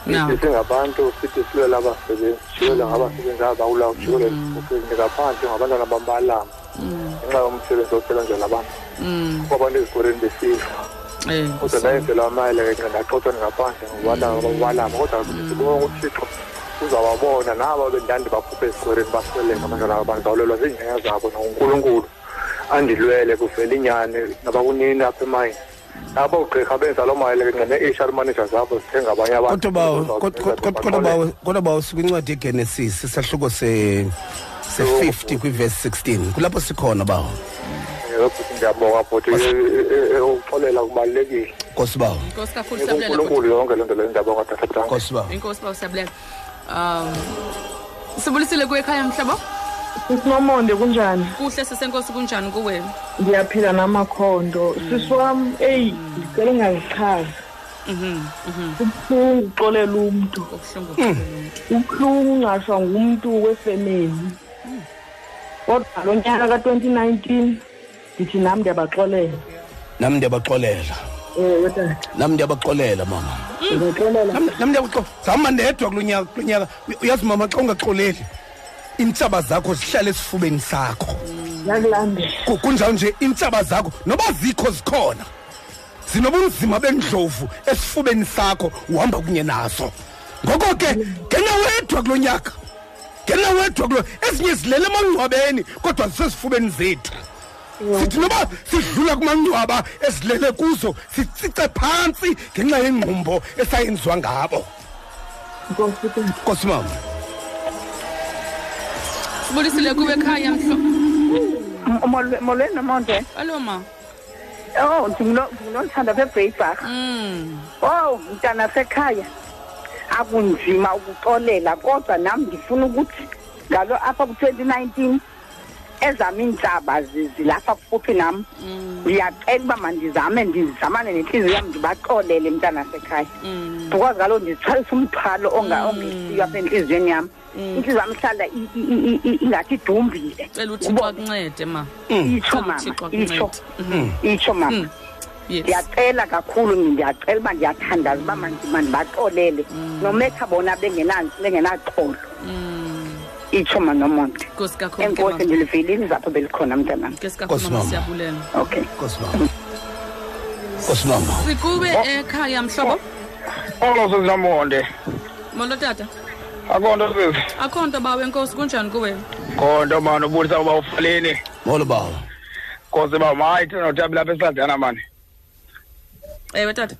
Sithi nako singabantu sithi silwela abasebenzi, silwela ngabasebenzi abawulayo, silwela ezikhupheni ngaphandle ngabantwana bambalama. Ngenxa yomsebenzi osebenzelwa abantu. mm Kuba abantu ezikoleni besifa. Eh Kodwa ndayenzela amayele ke ndaxoxa ngaphandle ngabantwana bambalama. Kodwa sibonga uThixo uzawabona. Nabo bendandi baphuphe esikoleni basweleka abantwana abazawulelwa ziingxenye zabo nonkulunkulu. Andilwele kuvela inyani nabakunini apha emayini. Nabo ugqirha benza loo mayele ke ne-hr manager zabo zithenga abanye abantu. Kodwa bawo kodwa- kodwa- kodwa bawo kodwa bawo sikwincwadi yegenesis isahluko se se-50 kwivesi 16 kulapho sikhona bawo. Futhi. Ndiyabonga bhoti uxolela kubalulekile. Nkosi bawo nkosi kakhulu siyabulela bhuti. unkulunkulu yonke loo nto leyo ndiyabonga tatabrank nkosi bawo inkosi bawo siyabulela um sibulisile kuwe ekhaya mhlobo sisinomonde kunjani? Kuhle sisenkosi kunjani kuwe? Ndiyaphila namakhondo. Sisi wam eyi ndicela ungazichazi. Kubuhlungu ukuxolela umntu. Okuhlungu kukhulu umuntu kubuhlungu ungashwa ngumntu wefemeli. Kodwa lo nyaka ka-twenty nineteen ndithi nam ndiyabaxolela. Nami ndiyabaxolela. Ewe tata nami ndiyabaxolela mama. Ndizaxolela Nami- nami ndiyakuxolela zama ndedwa kulo nyaka kulo nyaka. Uyazi mama xa ungaxoleli iintshaba zakho zihlale esifubeni sakho. Yakulambe Ku- kunjalo nje iintshaba zakho noba zikho zikhona zinobunzima bendlovu esifubeni sakho uhamba kunye nazo. Ngoko ke ngena wedwa kulo nyaka. Ngena wedwa kulo ezinye zilele emangcwabeni kodwa zisesifubeni zethu. Sithi noba sidlula kumangcwaba ezilele kuzo sitsice phantsi ngenxa yengqumbo esayenziwa ngabo. Nkosi mama. Sibulisile kube ekhaya mhlo. Molweni nomonde alo ma. Oh ndingunothanda bebreybach mm. Oh mntana sekhaya. Akunzima ukuxolela kodwa nami ngifuna ukuthi ngalo apha ku-twenty nineteen ezam iintlaba zi- zilapha kufuphi nam. Ndiyacela uba mandizame ndizamane nentliziyo yam ndibaxolele mntana sekhaya mm. Because kaloku ndizithwalisa umthwalo onga- ongesiyo apha entliziyweni yam. Intliziyo yam ihlala i- i- i- i- ingathi idumbile. Cela uthixo akuncede ma. Itsho Cela mama. uThixo itsho. Akuncede. itsho mama. Mm. yes. Ndiyacela kakhulu ndiyacela uba ndiyathandaza uba mandi- mandibaxolele. Nometha bona bengena- bengenaxolo Mm. itsho ma nomonde. Nkosi kakhulu ke enkosi mama ndilivilile izapho belikhona mntanam nkosi kakhulu Nkosi mama mama. siyabulela okay. Nkosi mama. Nkosi mama. Sikube ekhaya mhlobo? Olo sezinamonde molo tata. Akho nto sisi akho nto bawe nkosi. Kunjani kuwe? Kho nto mani ubulisa uba ufaleni. Molo bawo khosi ba mayi thina notabi lapha esisadana mani. Ewe tata.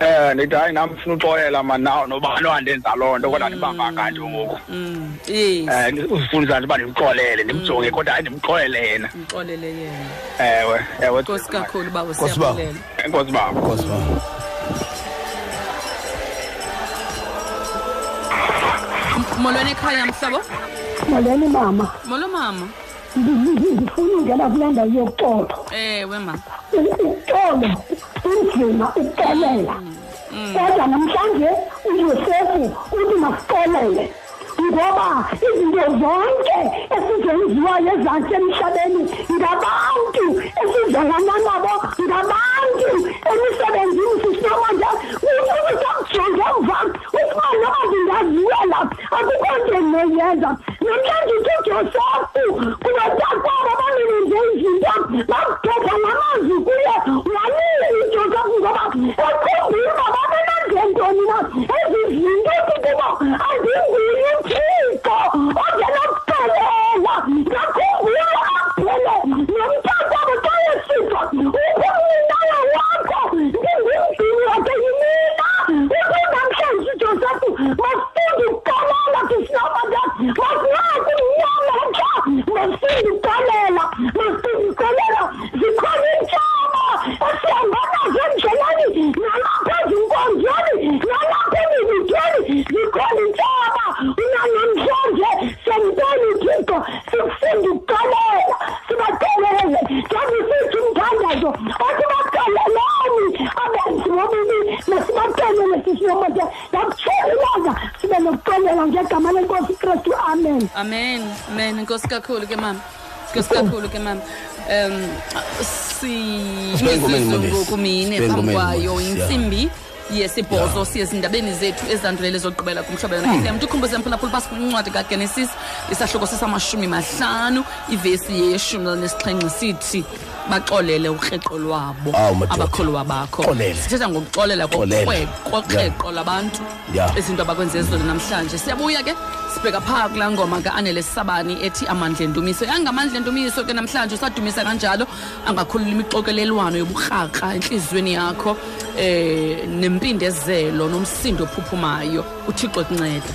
Um ndithi hayi nam funa uxolela mani nawo nobani wandenza loo nto kodwa ndibamba kanti ngoku. Mm yes. um uzifundisa nje uba ndimxolele ndimjonge kodwa hayi ndimxolele yena. Mxolele yena. Ewe ewe nkosi kakhulu bawe Nkosi bawo. siyabulela enkosi baba. Nkosi mama molweni ekhaya mhlobo molweni mama. Molo mama. Ndifuna ungena kule ndawo yokuxolo ewe ma uxolo. Unzima ukuxolela kodwa namhlanje uyosefu uthi masixolele ngoba izinto zonke esizenziwayo ezantsi emhlabeni ngabantu esizalana nabo ngabantu. Emisebenzini sisinamanje usakujonge emva ukuba noba ndingaziyela akukho nto endinoyenza namhlanje ujosefu kunotakwabo baninenze izinto bakuthetha namazwi kuye wanini ujosefu ngoba ekhumbile uba babenenzentoni na kakhulu ke mama um Sibe engomeni, Modesi. ngokumine Sibe phambi engomeni, kwayo Modesi, yeah. intsimbi yesibhozo siye zindabeni zethu ezandulele zokugqibela kumhlobelo nakefm ndikhumbuze mphulaphula uba sikwincwadi kagenesis isahluko sesamashumi mahlanu ivesi yeshumi elinesixhenxe sithi baxolele ukrexo lwabo Awu, madoda. abakholwa bakho Xolele. sithetha ngokuxolela Xolela. kokrwe- kokrexo labantu Yeah. izinto abakwenze ezolo namhlanje siyabuya ke sibheka phaa kulaa ngoma ka-anele sabani ethi amandla endumiso yangamandla endumiso ke namhlanje usadumisa kanjalo. Angakhulula imixokelelwano yoburharha entliziyweni yakho eh nempindezelo nomsindo ophuphumayo. Uthixo kunceda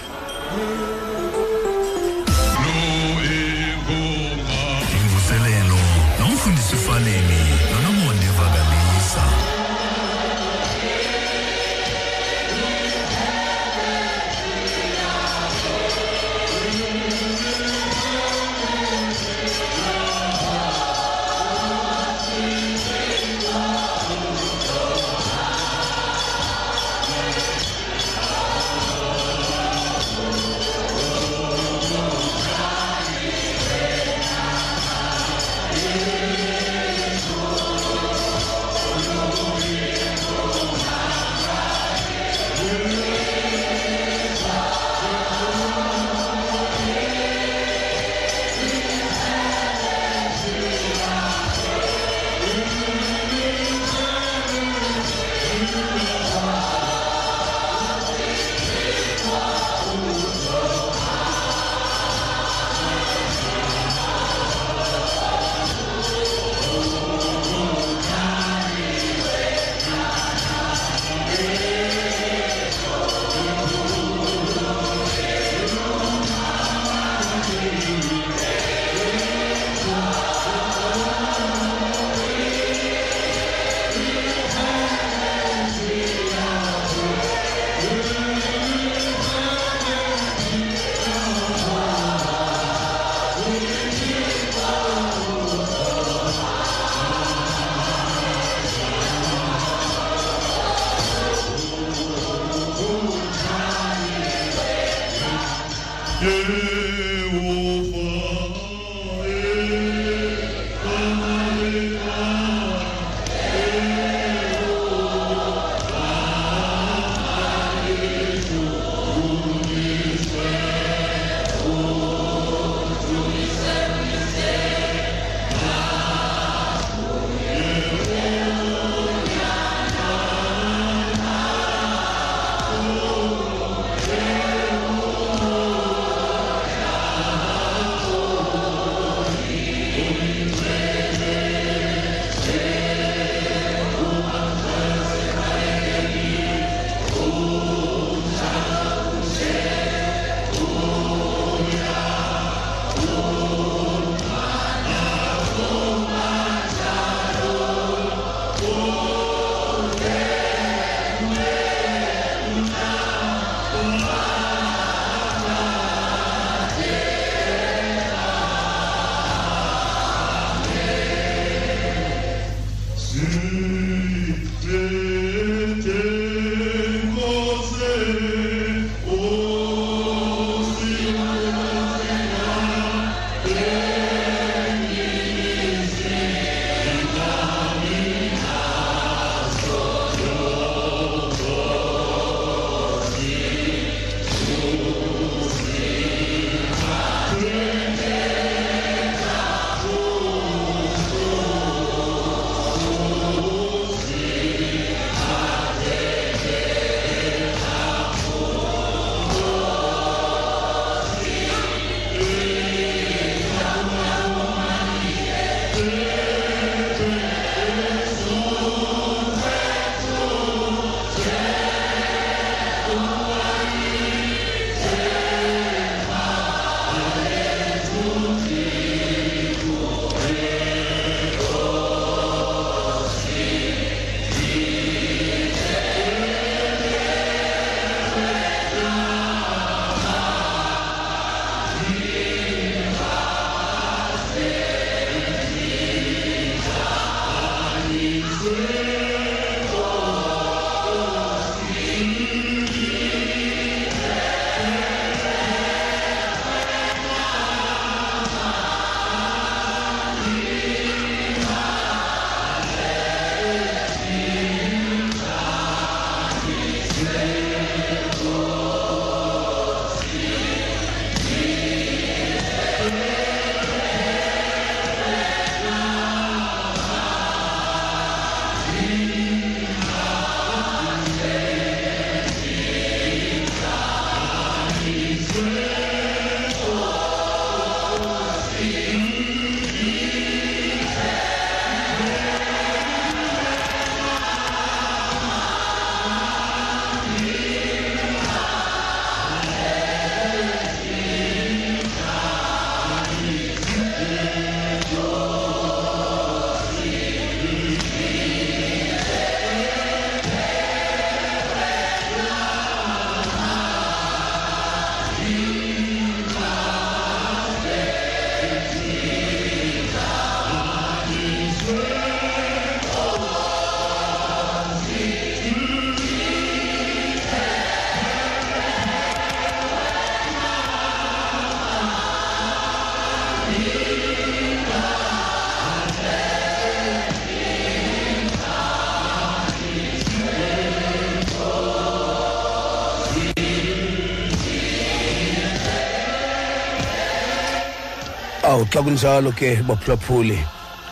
xa kunjalo ke baphulaphuli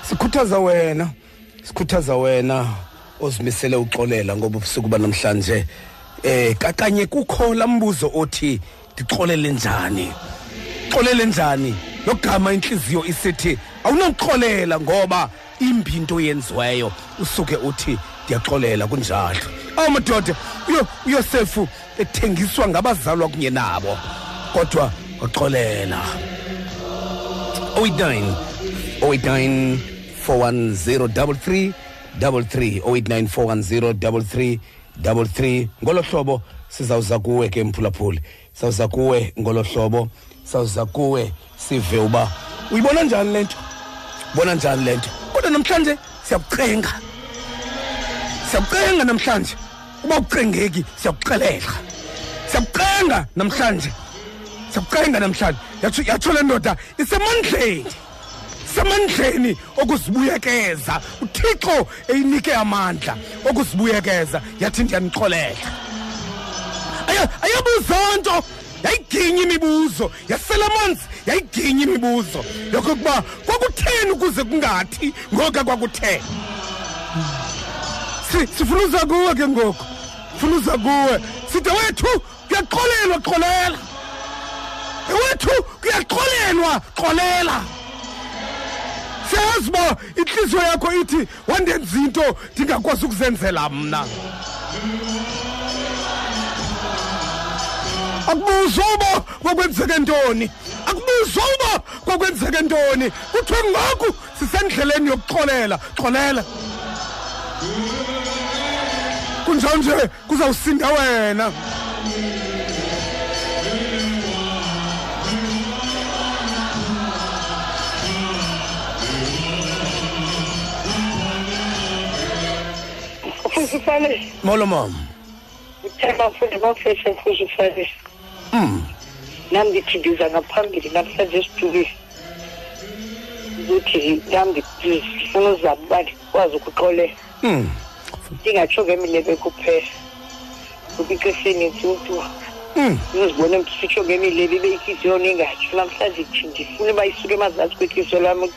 sikhuthaza wena sikhuthaza wena ozimisele uxolela ngoba ubusuku banamhlanje eh kakanye kukho lambuzo othi ndixolele njani? Xolele njani? Logama inhliziyo isithi awunoxolela ngoba imbi into yenziweyo usuke uthi ndiyaxolela kunjalo. Awu madoda uyo uyosefu ethengiswa ngabazalwa kunye nabo kodwa waxolela. 089 089 410 33 089 410 33 ngolo hlobo sizawuza kuwe ke mphulaphuli. Sizawuza kuwe ngolo hlobo. Sizawuza kuwe sive uba uyibona njani le nto? Bona njani le nto? Kodwa namhlanje siyakucenga siyakucenga namhlanje. Uba ucengeki siyakuxelela siyakucenga namhlanje. Siyakucenga namhlanje. Yatsho le ndoda isemandleni. Isemandleni okuzibuyekeza. Uthixo eyinike amandla okuzibuyekeza. Yathi ndiyanixolela Aya- ayabuza nto. Yayiginya imibuzo. Yasela amanzi yayiginya imibuzo. Yokokuba kwakutheni ukuze kungathi ngoka kwakuthe Si- sifuna uza kuwe ke ngoku. Funa uza kuwe. Side wethu kuyaxolelwa xolela wethu kuyaxolelwa xolela uyazi uba intliziyo yakho ithi wandenza into ndingakwazi ukuzenzela mna. Akubuzwa uba kwakwenzeke ntoni? Akubuzwa uba kwakwenzeke ntoni? Kuthiwe ngoku sisendleleni yokuxolela xolela. Kunjalo nje kuzawusinda wena. Futhi ufane molo mama uthemba futhi bafeshe futhi ufane mm nami ngithi ngiza ngaphambili namhlanje esitulile ukuthi nami ngifuna uzama uba ndikwazi ukuxolela mm ndingatsho ngemilebe kuphela kuba ixesha eninzi umntu mm uzibone mntu sitsho ngemilebe ibe intliziyo ningatsho namhlanje ndithi ndifuna uba isuke emazantsi kwentliziyo lwam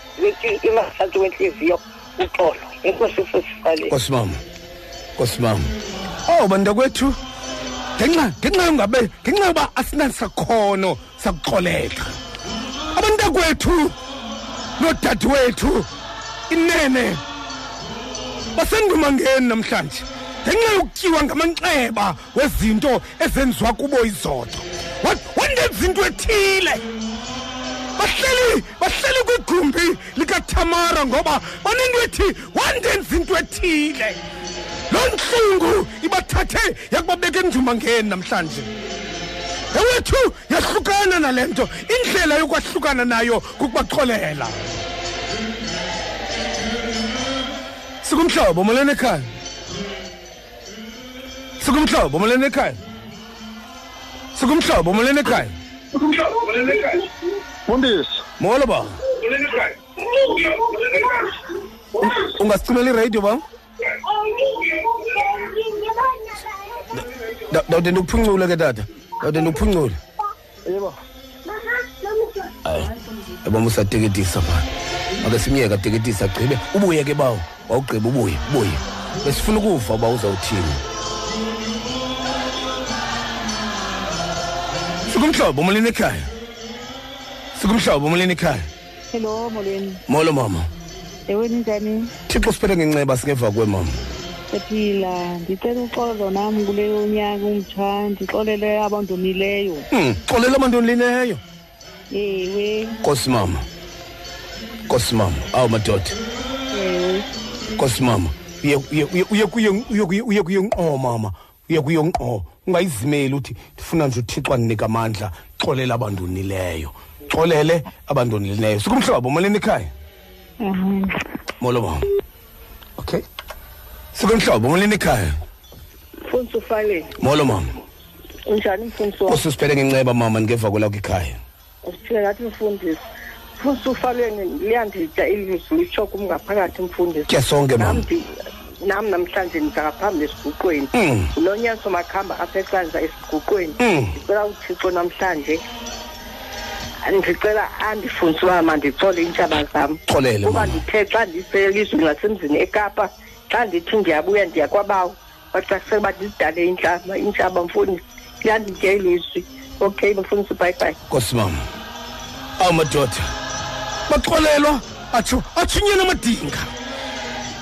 emazantsi kwentliziyo uxolo enkosi futhi faleni nkosi mama nkosi mama oh bantakwethu ngenxa ngenxa yongabe ngenxa yoba asinasakhono sakuxoleka. Abantakwethu nodadewethu inene basendumangeni namhlanje ngenxa yokutyiwa ngamanxeba wezinto ezenziwa kubo Wa- wandenza into ethile. Bahleli bahleli kwigumbi likatamara ngoba banento ethi wandenza into ethile. Loo ntlungu ibathathe yakubabeka endumangeni namhlanje. Ewethu yahlukana nale nto. Indlela yokwahlukana nayo kukubaxolela. Sikumhlobo molweni ekhaya. Sikumhlobo molweni ekhaya. Sikumhlobo molweni ekhaya. Mfundisi, molo ba. Ungasicimela iradio ba Da- dawude ndikuphuncule ke tata dawude ndikuphuncule yebo. yabona usateketisa pha ake simyeke ateketisa agqibe ubuye ke bawo. Wawugqiba ubuye ubuye. Besifuna ukuva uba uzawuthini? Sikumhlobo molweni ekhaya. Sikumhlobo molweni ekhaya. Hello molweni. Molo mama. Ewe ninjani thixo siphele ngenceba singeva kwe mama. Siyaphila ndicela uxolo nam kuleyo nyaka umtsha ndixolele abandomileyo Hmm, xolela abantonileyo ewe. Nkosi mama. Nkosi mama. Awu madoda. Ewe. Nkosi mama uye uye uye uye kuye uye kuye uye kuye ngqo mama. Uye kuye ngqo. Ungayizimeli uthi ndifuna nje uthixo andinika amandla xolela abandonileyo xolele abandonileyo sikumhlobo molweni ekhaya? amen molo mama okay. Sikumhlobo molweni ekhaya mfundisi ufaleni molo mama. Unjani mfundisi wam ususiphele ngenceba mama ndingeva kwelakho ekhaya. Uphile ngathi mfundisi. Mfundisi ufaleni liyanditya ilizwi litsho kum ngaphakathi mfundisi. Tya sonke nam mama. Ndi- nam namhlanje ndiza ngaphambi esiguqweni. Mm. ulonyaso makhamba apha ecandla esiguqweni. Mm. ndicela uthixo namhlanje ndicela andifundise uba mandicole iintshaba zam xolele kuba mama. ndithe xa ndiselizweni lasemzini ekapa xa ndithi ndiyabuya ndiyakwabawo baxakisele uba ndizidale intlaba intshaba mfundisi liyanditya ilizwi. Okay mfundisi bhayibhayi nkosi mama. Awu madoda. Baxolelwa. Atsho atshunyena amadinga.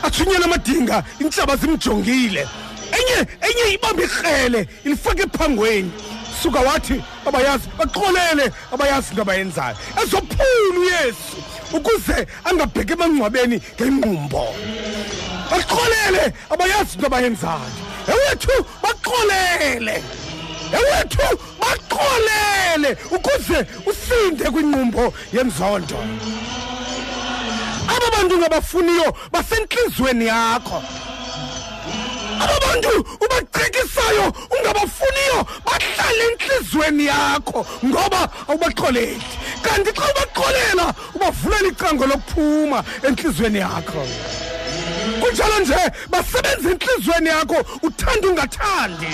Atshunyena amadinga. Intshaba zimjongile. Enye enye ibambe ikrele ilifake ephangweni. Suka wathi abayazi baxolele abayazi into abayenzayo. Ezophula uyesu ukuze angabheki emangcwabeni ngenqumbo baxolele abayazi into abayenzayo. Ewethu baxolele. Ewethu baxolele ukuze usinde kwinqumbo yenzondo aba bantu ungabafuniyo basentliziyweni yakho. Aba bantu ubacekisayo ungabafuniyo bahlale entliziyweni yakho ngoba awubaxoleli kanti xa ubaxolela ubavulela icango lokuphuma entliziyweni yakho. Kunjalo nje basebenza entliziyweni yakho uthanda ungathandi.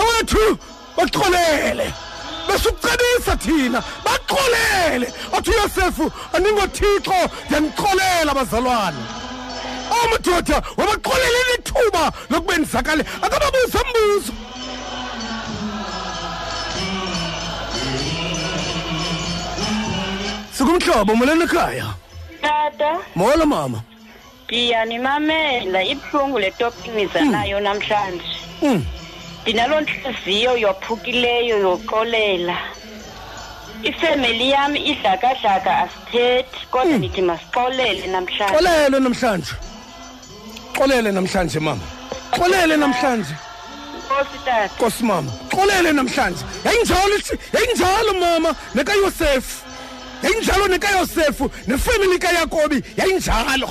Ewethu baxolele. Besukucebisa thina baxolele. Athi uyosefu andingothixo ndiyanixolela bazalwane amadoda wabaxoleleni ithuba lokuba ndizakale akababuze mbuzo sikumhlobo molweni ekhaya. Tata. Molo mama. Ndiyanimamela ibuhlungu le topic niza nayo namhlanje. Mm. ndinaloo ntliziyo yophukileyo yoxolela. Ifemeli yam idlakadlaka asithethi kodwa ndithi masixolele namhlanje. Xolele namhlanje. Xolele namhlanje mama. Xolele namhlanje. Nkosi tata nkosi mama xolele namhlanje. Yayinjalo yayinjalo mama nekayosefu yayinjalo nekayosefu nefemeli kayakobi yayinjalo.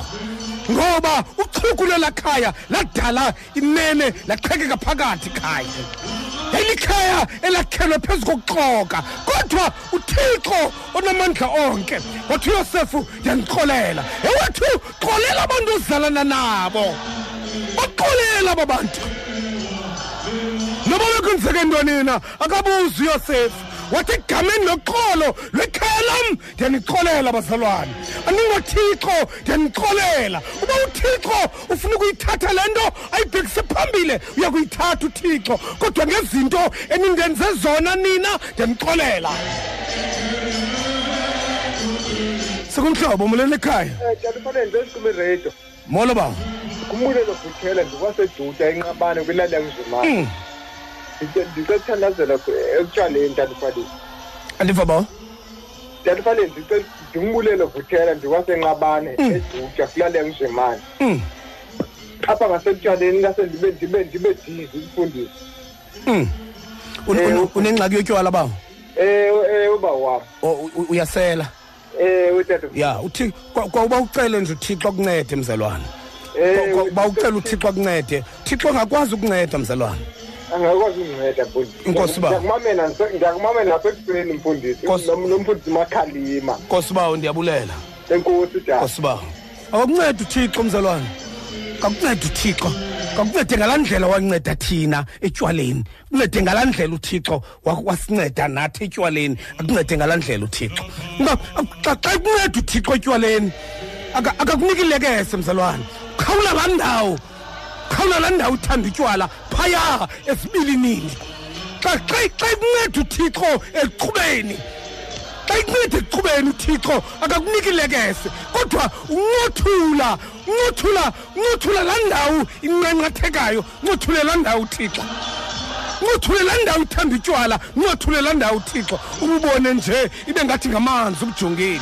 Ngoba uchuku lwelaa khaya ladala inene laqhekeka phakathi khaya. Yayilikhaya elakhelwe phezu kokuxoka. Kodwa uthixo onamandla onke wathi uyosefu ndiyandixolela ewethu xolela abantu ozalana nabo baxolela aba bantu noba bekwenzeke ntoni na akabuzi uyosefu. Wathi egameni loxolo lwekhaya lam ndiyanixolela bazalwane. Andingothixo ndiyanixolela uba uthixo ufuna ukuyithatha le nto ayibhekise phambile uya kuyithatha uthixo kodwa ngezinto enindenze zona nina ndiyanixolela sekumhlobo molweni ekhaya. Iredio molo bawo kumbulelo bhuthela ndikwasejuda enqabane kwilali yakuzimana Mm. ndicethandazela ekutshaleni tyalufanele andiva bawo tyalufanele ndimbulelo bhuthela ndikwasenqabane ejuda kwilali yakuzimana Mm. apha ngasekutshaleni ngase ndibe ndibe ndibe dizi ukufundisa Mm. Un- un- unengxaki yotywala bawo ewe ewe uba wam. O- u- u- uyasela. Ewe tata ya uthi kwa- kwauba ucele nje uthixo akuncede mzalwane Ewe, Kwa- uba ucela uthixo akuncede. Thixo angakwazi ukunceda mzalwane angakwazi undinceda mfundisi. Inkosi baba. ndiyakumamela ndiyakumamela nasekuseni mfundisi. Nkosi. Nom- nomfundisi makhalima. Nkosi bawo ndiyabulela. Enkosi tata nkosi bawo akakunceda uthixo mzalwane. Kakunceda uthixo. Kakuncede ngalaa ndlela wanceda thina etywaleni. Kuncede ngalaa ndlela uthixo wa- wasinceda nathi etywaleni. Akuncede ngalaa ndlela uthixo. Xa kunceda uthixo etywaleni aka- akakuniki lekese mzalwane. Khawula laa ndawo khawula laa ndawo uthanda utywala phaya esibilinini xa xa xa kunceda uthixo eqhubeni xa ikunceda ekuqhubeni uthixo akakuniki lekese kodwa uncothula uncothula uncothula laa ndawo inqanqathekayo uncothule laa ndawo uthixo uncothule laa ndawo uthanda utywala uncothule laa ndawo uthixo ububone nje ibe ngathi ngamanzi ubujongile.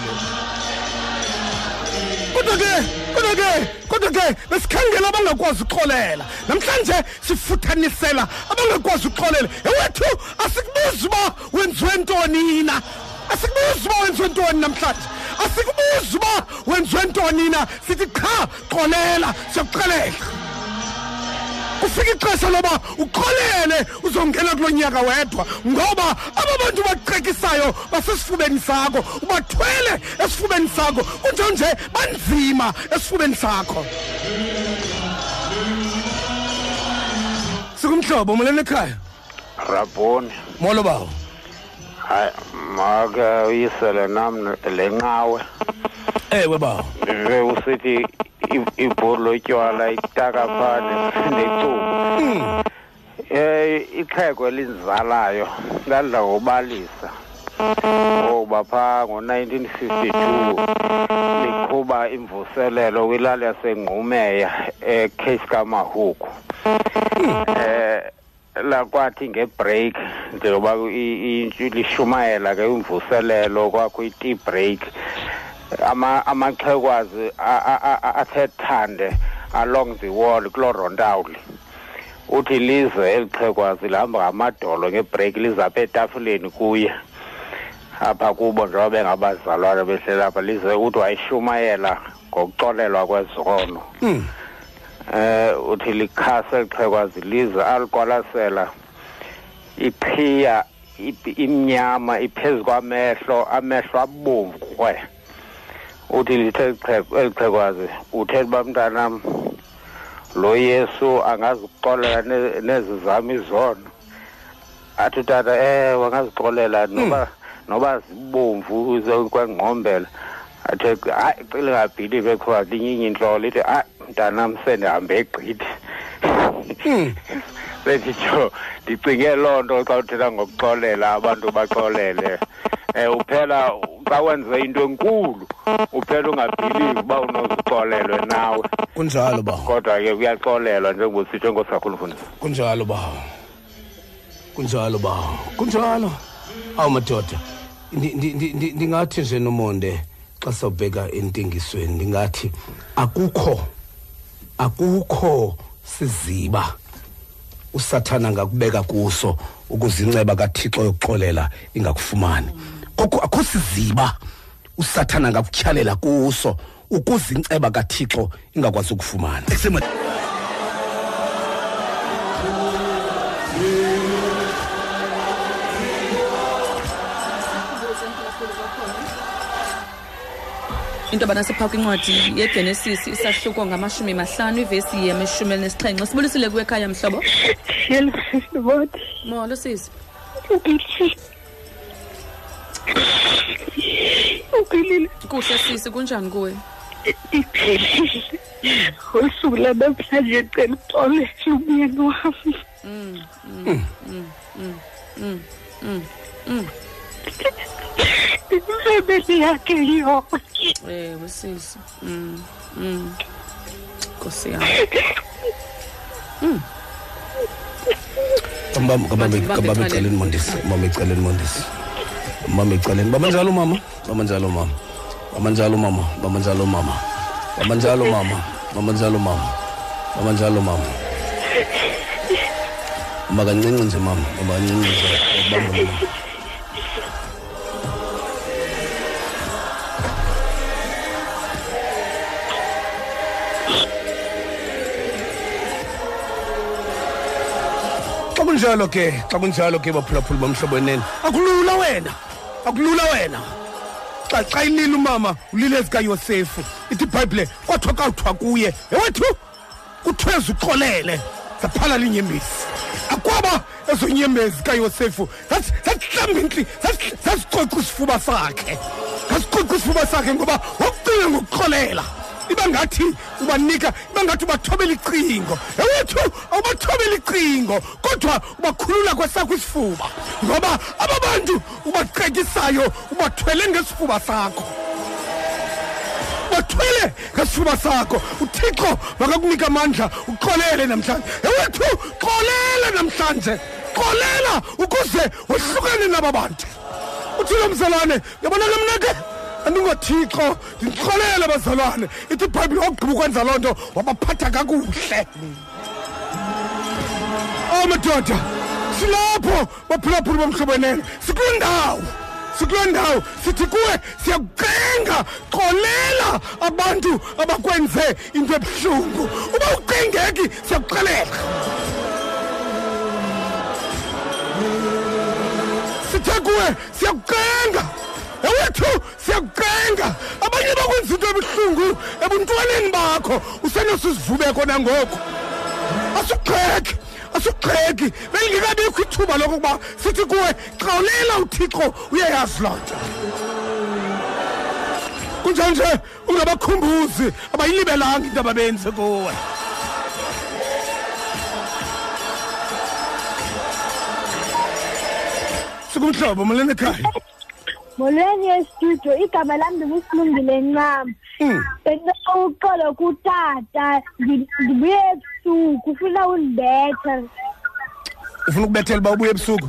Kodwa ke kodwa ke kodwa ke besikhangela abangakwazi uxolela namhlanje sifuthanisela abangakwazi uxolela ewethu asikubuzi uba wenziwe ntoni na asikubuzi uba wenziwe ntoni namhlanje? Asikubuzi uba wenziwe ntoni na sithi qha xolela siyakuxelela kufika ixesha loba uxolele uzongena kulo nyaka wedwa ngoba aba bantu bacekisayo basesifubeni sakho ubathwele esifubeni sakho kunjalo nje banzima esifubeni sakho. Sikumhlobo molweni ekhaya. Rabhoni molo bawo. Hayi make uyisele nam le nqawe ewe bawo ndive usithi i- ibhuru lotywala itaka phane necuba um ixhego elinzalayo ladla ngobalisa ngoba phaa ngo-nineteen fifty-two liqhuba imvuselelo kwilali yasengqumeya ecase kamahuku eh lakwathi ngebreak njengoba i- i- lishumayela ke imvuselelo kwakho i-tea break. Ama amaxhekwazi a- a- a- athe thande along the wall kuloo rontawuli uthi lize eli xhekwazi lihamba ngamadolo ngebreak lize apha etafuleni kuye. Apha kubo njengoba bengabazalwane behleli apha lize uthi wayishumayela ngokuxolelwa kwezono. Mm. Eh uthi likhasa elixhekwazi lize aliqwalasela. Iqhiya ip- imnyama iphezu kwamehlo amehlo abomvu kwe uthi lithe elixhekwazi uthe uba mntanam lo yesu angazixolela ne- nezi zam izono athi utata ewe angazixolela noba noba zibomvu kwengqombela athe hayi cile ngabhilive ekhoa linyinye intlolo ithi hayi mntanam sendihambe egqithi senditsho ndicinge loo nto xa uthetha ngokuxolela abantu baxolele. Um uphela xa wenze into enkulu uphela ungabhilivi uba unozixolelwe nawe. Kunjalo ba. Kodwa ke kuyaxolelwa njengobositsho enkosi kakhulu mfundisi kunjalo bawo kunjalo bawo kunjalo. Awu madoda ndi- ndi- ndi- ndi- ndingathi nje nomonde xa sawubheka entengisweni ndingathi akukho akukho siziba usathana angakubeka kuso ukuze inceba kathixo yokuxolela ingakufumani. Koko akho siziba usathana angakutyhalela kuso ukuze inceba kathixo ingakwazi ukufumana. Into banasepha kwincwadi yegenesis isahluko ngamashumi mahlanu ivesi yamashumi elinesixhenxe sibulisile kuwe ekhaya mhlobo molo sisi Uphilile. kuhle sisi kunjani kuwe Iphilile. Usuku lanamhlanje ngicela uxolele umyeni wami. Mm, mm, mm, mm, mm, mm, mm. Imfemeli yakhe yonke. ewe sisi Mm, mm. nkosi yami Mbamba Manje ngibambe kababa eceleni. eceleni mondisi mama eceleni mondisi mama eceleni baba njalo mama baba njalo mama baba njalo mama baba njalo mama baba njalo mama baba njalo mama baba njalo mama mama kancinci nje mama mama kancinci nje ubamba mama kunjalo ke xa kunjalo ke baphulaphula bomhlobo wenene akulula wena akulula wena. Xa xa ilile umama ulile ezikayosefu ithi ibhayibhile kwathiwa kawuthiwa kuye. Ewethu kuthweza uxolele zaphala linyembezi. Akwaba ezo nyembezi kayosefu zasihlamba intli zasicoca isifuba sakhe. Zasicoca isifuba sakhe ngoba wakucinga ngokuxolela. Iba ngathi ubanika iba ngathi ubathobela icingo ewethu awubathobela icingo kodwa ubakhulula kwesakho isifuba. Ngoba aba bantu ubaqekisayo ubathwele ngesifuba sakho. Bathwele ngesifuba sakho. Uthixo makakunika amandla uxolele namhlanje. Ewethu xolela namhlanje. Xolela ukuze wohlukane naba bantu uthilo mzalwane yabona ke mna ke andingothixo ndixolele bazalwane. Ithi ibhayibhile wakugqiba ukwenza loo nto wabaphatha kakuhle. Oh madoda silapho baphulaphula bomhlobo wenene sikuloo ndawo sikuloo ndawo. Sithi kuwe siyakucenga xolela abantu abakwenze into ebuhlungu. Uba ucengeki siyakuxelela. Sithe kuwe siyakucenga ewethu siyakucenga abanye bakwenza into ebuhlungu ebuntwaneni bakho. Usenosizivubeko nangoku asugxeki asugxeki belingekabikho ithuba lokokuba sithi kuwe xawulela uthixo uyayazi loo nto. Kunjanje ungabakhumbuzi abayilibelanga into ababenze kuwe. Sikumhlobo molweni ekhaya? Molweni estudio igama lam ndingusilungile ncam. Bendicela uxolo kutata ndi- ndibuye ebusuku ufuna undibetha ufuna ukubethela uba ubuye ebusuku?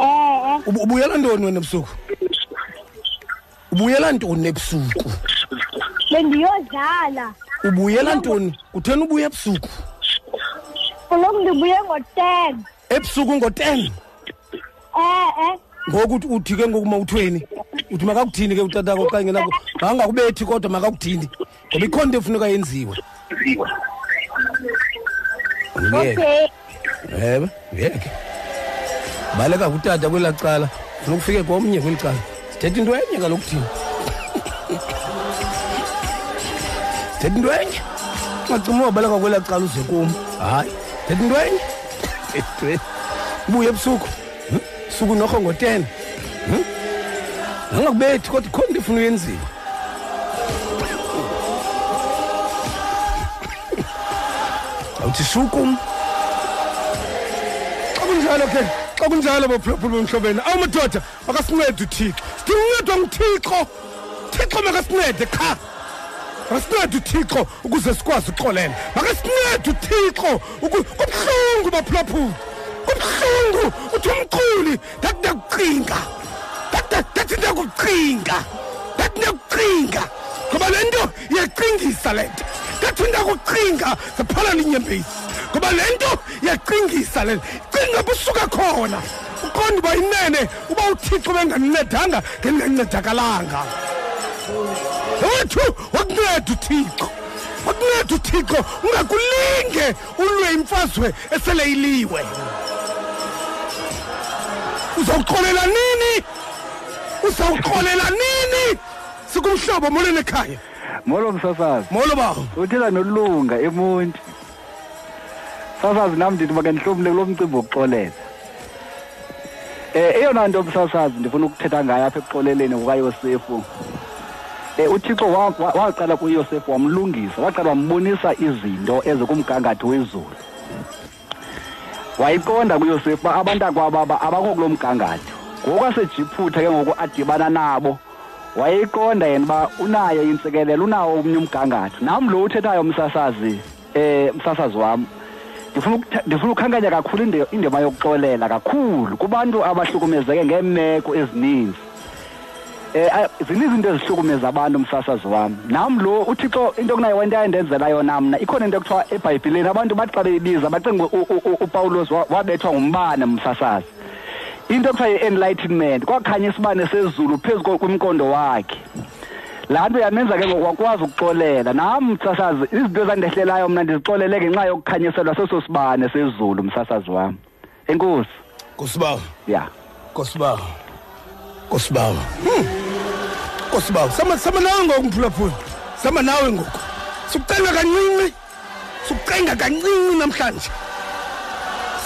E-e. Ubu- ubuyela ntoni wena ebusuku? Ubuyela ntoni ebusuku? Bendiyodlala ubuyela ntoni? Kutheni ubuye ebusuku? Kaloku ndibuye ngo-ten. Ebusuku ngo-ten? E-e. Ngoku uthi- ke ngoku mawuthweni uthi makakuthini ke utatako okanye nako makangakubethi kodwa makakuthini? Ngoba ikhona into efuneka yenziwe. Okay. Ewe ngeke baleka kutata kwelaa cala funa ukufike komnye kweli cala. Sithetha into enye kaloku thina. Sithetha into enye. Ungacima wabaleka kwelaa cala uze kum. Hayi thetha into enye. Ubuye ebusuku? Suku norho ngo-ten. Hm? nangakubethi kodwa ikhona into efuna uyenziwa awuthi shukum xa kunjalo ke xa kunjalo baphulaphula bomhlobeni awu madoda makasincede uthixo. Sidinga uncedwa nguthixo? Thixo makasincede qha. Makasincede uthixo ukuze sikwazi uxolela makasincede uthixo uku- kubuhlungu baphulaphula kubuhlungu uthi umculi ndathi ndakucinga Ndathi- ndathi ndakucinga ndathi ndakucinga ngoba le nto iyacingisa le nto. Ndathi ndakucinga zaphala linyembezi ngoba le nto iyacingisa le nto. Cinga busuka khona. Uqonda uba inene uba uthixo bengandincedanga ngendingancedakalanga wethu wakunceda uthixo. Wakunceda uthixo ungakulinge ulwe imfazwe esele iliwe. Uzawuxolela nini? Uzawuxolela nini? Sikumhlobo molweni ekhaya. Molo msasazi. Molo bawo uthetha nolunga emonti sasazi nam ndithi makendihlomle kulo mcimbi wokuxolela. Um eyona nto msasazi ndifuna ukuthetha ngayo apha ekuxoleleni kukayosefu. Um uthixo wa- wa- waqala kuyosefu wamlungisa waqala wambonisa izinto ezikumgangatho wezulu. Wayiqonda kuyosefu uba abantakwababa abakho kulo mgangatho ngoku asejiphutha ke ngoku adibana nabo wayeyiqonda yena uba unayo intsikelelo unawo omnye umgangatho. Nam lo uthethayo msasazi um msasazi wam ndifuna ukuthe- ndifuna ukhankanya kakhulu inde- indima yokuxolela kakhulu kubantu abahlukumezeke ngeemeko ezininzi. Um zininzi into ezihlukumeza abantu msasazi wam nam lo uthixo into kunayo wento ayendenzela yona mna. Ikhona into ekuthiwa ebhayibhileni abantu bathi xa beyibiza bacinga u- u- u- upawulos wa- wabethwa ngumbane msasazi. Into ekuthiwa yi-enlightenment kwakhanya isibane sezulu phezu ko- kumqondo wakhe. Laa nto yamenza ke ngoku wakwazi ukuxolela. Nam msasazi izinto ezandehlelayo mna ndizixolele ngenxa yokukhanyiselwa seso sibane sezulu msasazi wam enkosi. Nkosibawo ya. Nkosibawo nkosibawo nkosibawo sama sama nawe ngoku mphulaphula sama nawe ngoku. Sukucenga kancinci. Sukucenga kancinci namhlanje.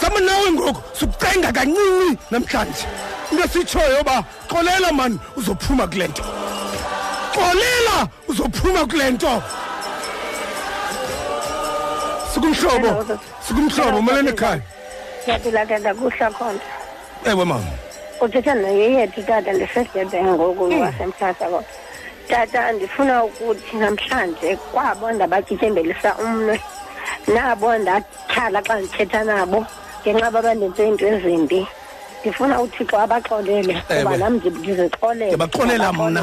Sama nawe ngoku. Sukucenga kancinci namhlanje. Into sitshoyo uba xolela mani uzophuma kule nto. Xolela uzophuma kule nto. Sikumhlobo. Sikumhlobo molweni ekhaya. Ndiyaphila tata kuhla khona ewe mama. Uthetha noyeyethu tata? Ndisedebe ngoku wasemhlasa kodwa tata ndifuna ukuthi namhlanje kwabo ndabatyithembelisa umnwe. Nabo ndatyhala xa ndithetha nabo ngenxa yoba bandenze iinto ezimbi. Ndifuna uthixo abaxolele kuba Ewe. nam ndi- ndizixolele. Ndiyabaxolela mna.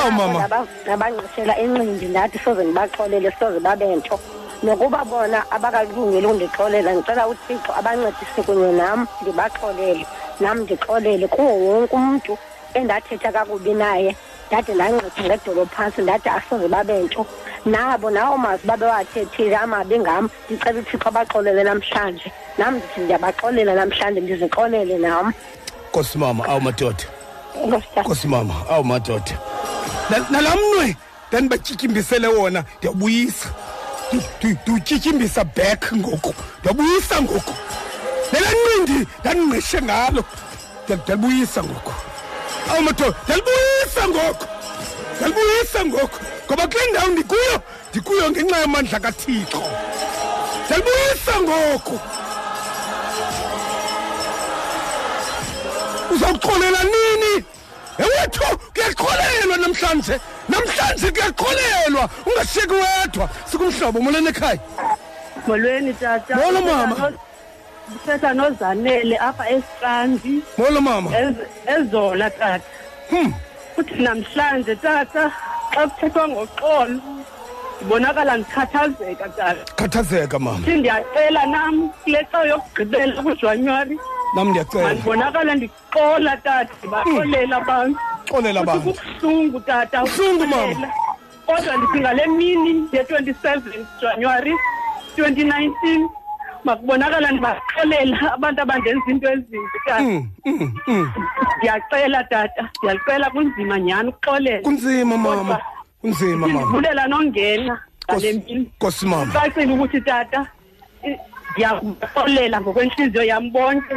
Awu mama. nabanqisela incindi ndathi soze ndibaxolele soze babe nto nokuba bona abakalungeli undixolela ndicela uthixo abancedise kunye nam ndibaxolele. Nam ndixolele kuwo wonke umntu endathetha kakubi naye. Ndade ndanceda ngedolo phantsi ndathi asoze babe nto nabo nawo mazwi babewathethile amabi ngam ndicela uthixo abaxolele namhlanje. Nam ndithi ndiyabaxolela namhlanje ndizixolele nam nkosi mama awu madoda. Enkosi tata. nkosi mama awu madoda. Na- nalaa mnwe ndandibatyityimbisele wona ndiyawubuyisa Ndi- ndi- ndiwutyityimbisa back ngoku ndiyawubuyisa ngoku. Nelaa ncindi ndandingqishe ngalo. Ndiya- ndiyalibuyisa ngoku awu madoda ndiyalibuyisa ngoku ndiyalibuyisa ngoku ngoba kule ndawo ndikuyo ndikuyo ngenxa yamandla kathixo. Ndiyalibuyisa ngoku uzawuxolela nini? Ewethu kuyaxolelwa namhlanje. Namhlanje kuyaxolelwa. Ungashiyeki wedwa. Sikumhlobo molweni ekhaya. Molweni tata. Molo, mama. Ndithetha nozanele apha esitrandi molo mama. Ez- ezola tata. Uthi namhlanje tata xa kuthethwa ngoxolo ndibonakala ndikhathazeka tata. Khathazeka mama. Thi ndiyacela nam kule xa yokugqibela kujanuwari. Nam ndiyacela. Mandibonakala ndixola tata ndibaxolela abantu. Xolela Futhi abantu. kubuhlungu tata Buhlungu, mama. ukuxolela. kodwa ndithi ngale mini ye-twenty seven januwari twenty nineteen makubonakala ndibaxolela abantu abandenza into ezimbi tata Mm, mm, mm. ndiyacela tata. Ndiyacela kunzima nyhani ukuxolela. Kunzima mama. Kunzima mama. ndivulela nongena ngale mini. nkosi mama. Cacile ukuthi tata i- ndiyakuxolela ngokwentliziyo yam bonke.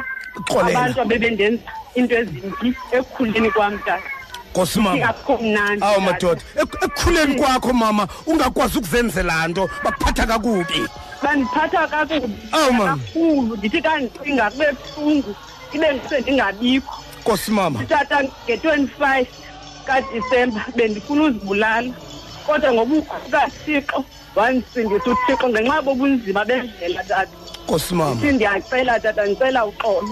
Xolela. abantu abebendenza into ezimbi ekukhuleni kwam tata. Nkosi mama. Ingakho mnandi awu tata. madoda. Ek- ekukhuleni kwakho mama ungakwazi ukuzenzela nto bakuphatha kakubi. Bandiphatha kakubi Awu, mama. kakhulu ndithi kandicinga kube buhlungu ibe ndise ndingabikho Nkosi mama. tata nge-25 kadisemba bendifuna uzibulala kodwa ngobukho kathixo wandisindisa uthixo ngenxa yobobunzima bendlela tata Nkosi mama. ithi ndiyacela tata ndicela uxolo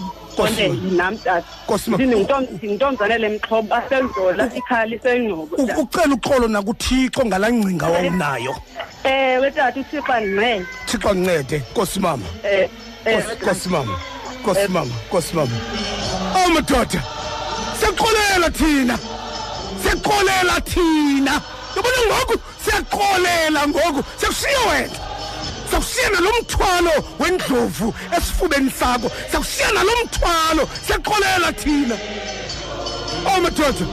Ucela uxolo nakuthixo ngalangcinga wawunayo. ewe tata uthixo andincede Thixo ncede Nkosi mama. Nkosi mama. Nkosi mama. Nkosi mama. Awu madoda. Siyaxolela thina. Siyaxolela thina. Yabona ngoku siyaxolela ngoku. Siyakushiya wena. Siyakushiya nalomthwalo wendlovu esifubeni sakho. Siyakushiya nalomthwalo. Siyaxolela thina. Awu madoda.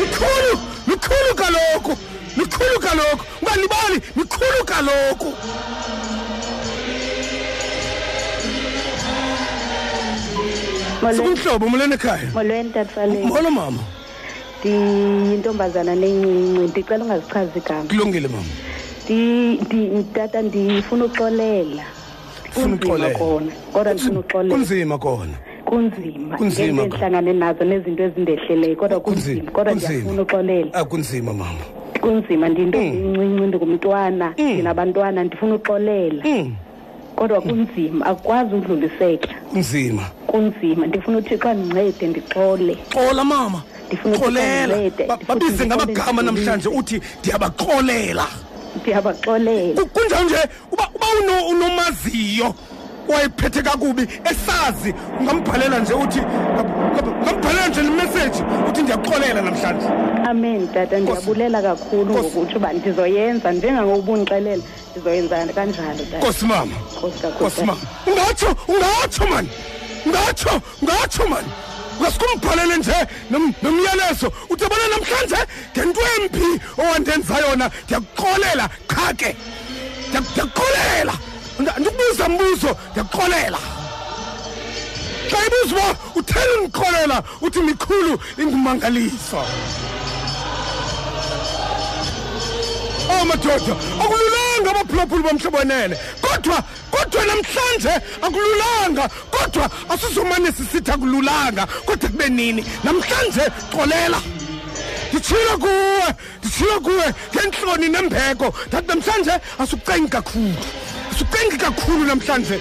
Likhulu, likhulu kaloku. Likhulu kaloku. Ungalibali, likhulu kaloku. Sikumhlobo umlene ekhaya. molweni tatfaleni Molo mama. ndiyintombazana nencinci ndicela ungazichazi igama Kulungile mama. Ndi- ndi- tata ndifuna uxolela Ufuna kunzima uxolela? kona kodwa ndifuna uxolela Kunzima kona. kunzima Kunzima ngento kona. endihlangane nazo nezinto ezindehleleyo kodwa kunzima kodwa kunzima. ndiyafuna uxolela Akunzima mama. kunzima ndiyintombi Mm. incinci ndingumntwana ndinabantwana ndifuna uxolela Mm. kodwa kunzima akukwazi udluliseka Kunzima. kunzima ndifuna uthixo andincede ndixole xola mama ndifuna uthixo xolela andincede Ba- babize ngamagama namhlanje uthi ndiyabaxolela ndiyabaxolela kunjalo nje uba uba uno- unomaziyo wayephethe kakubi esazi ungambhalela nje uthi ungambhalela nje nemeseji uthi ndiyaxolela namhlanje. Amen tata ndiyabulela kakhulu ngokutsho uba ndizoyenza njengangokuba undixelela ndizoyenza kanjalo tata. Nkosi mama. Nkosi kakhulu, Nkosi mama. Ungatsho, ungatsho man. Ungatsho, ungatsho man. Ungasikumbhalele nje nom- nomyalezo. Uthi yabona namhlanje ngento embi owandenza yona. Ndiyakuxolela qha ke Ndiya- ndiyakuxolela Anda- andikubuza mbuzo ndiyakuxolela xa ibuza uba utheni ndixolela uthi mikhulu ingumangaliso. Oh madoda akululanga abaphulaphuli bomhlobo wenene kodwa kodwa namhlanje akululanga kodwa asizomane sisithi akululanga kodwa kube nini? Namhlanje xolela. Nditshilo kuwe nditshilo kuwe ngentloni nembeko. Ndathi namhlanje asukucengi kakhulu asukucengi kakhulu namhlanje.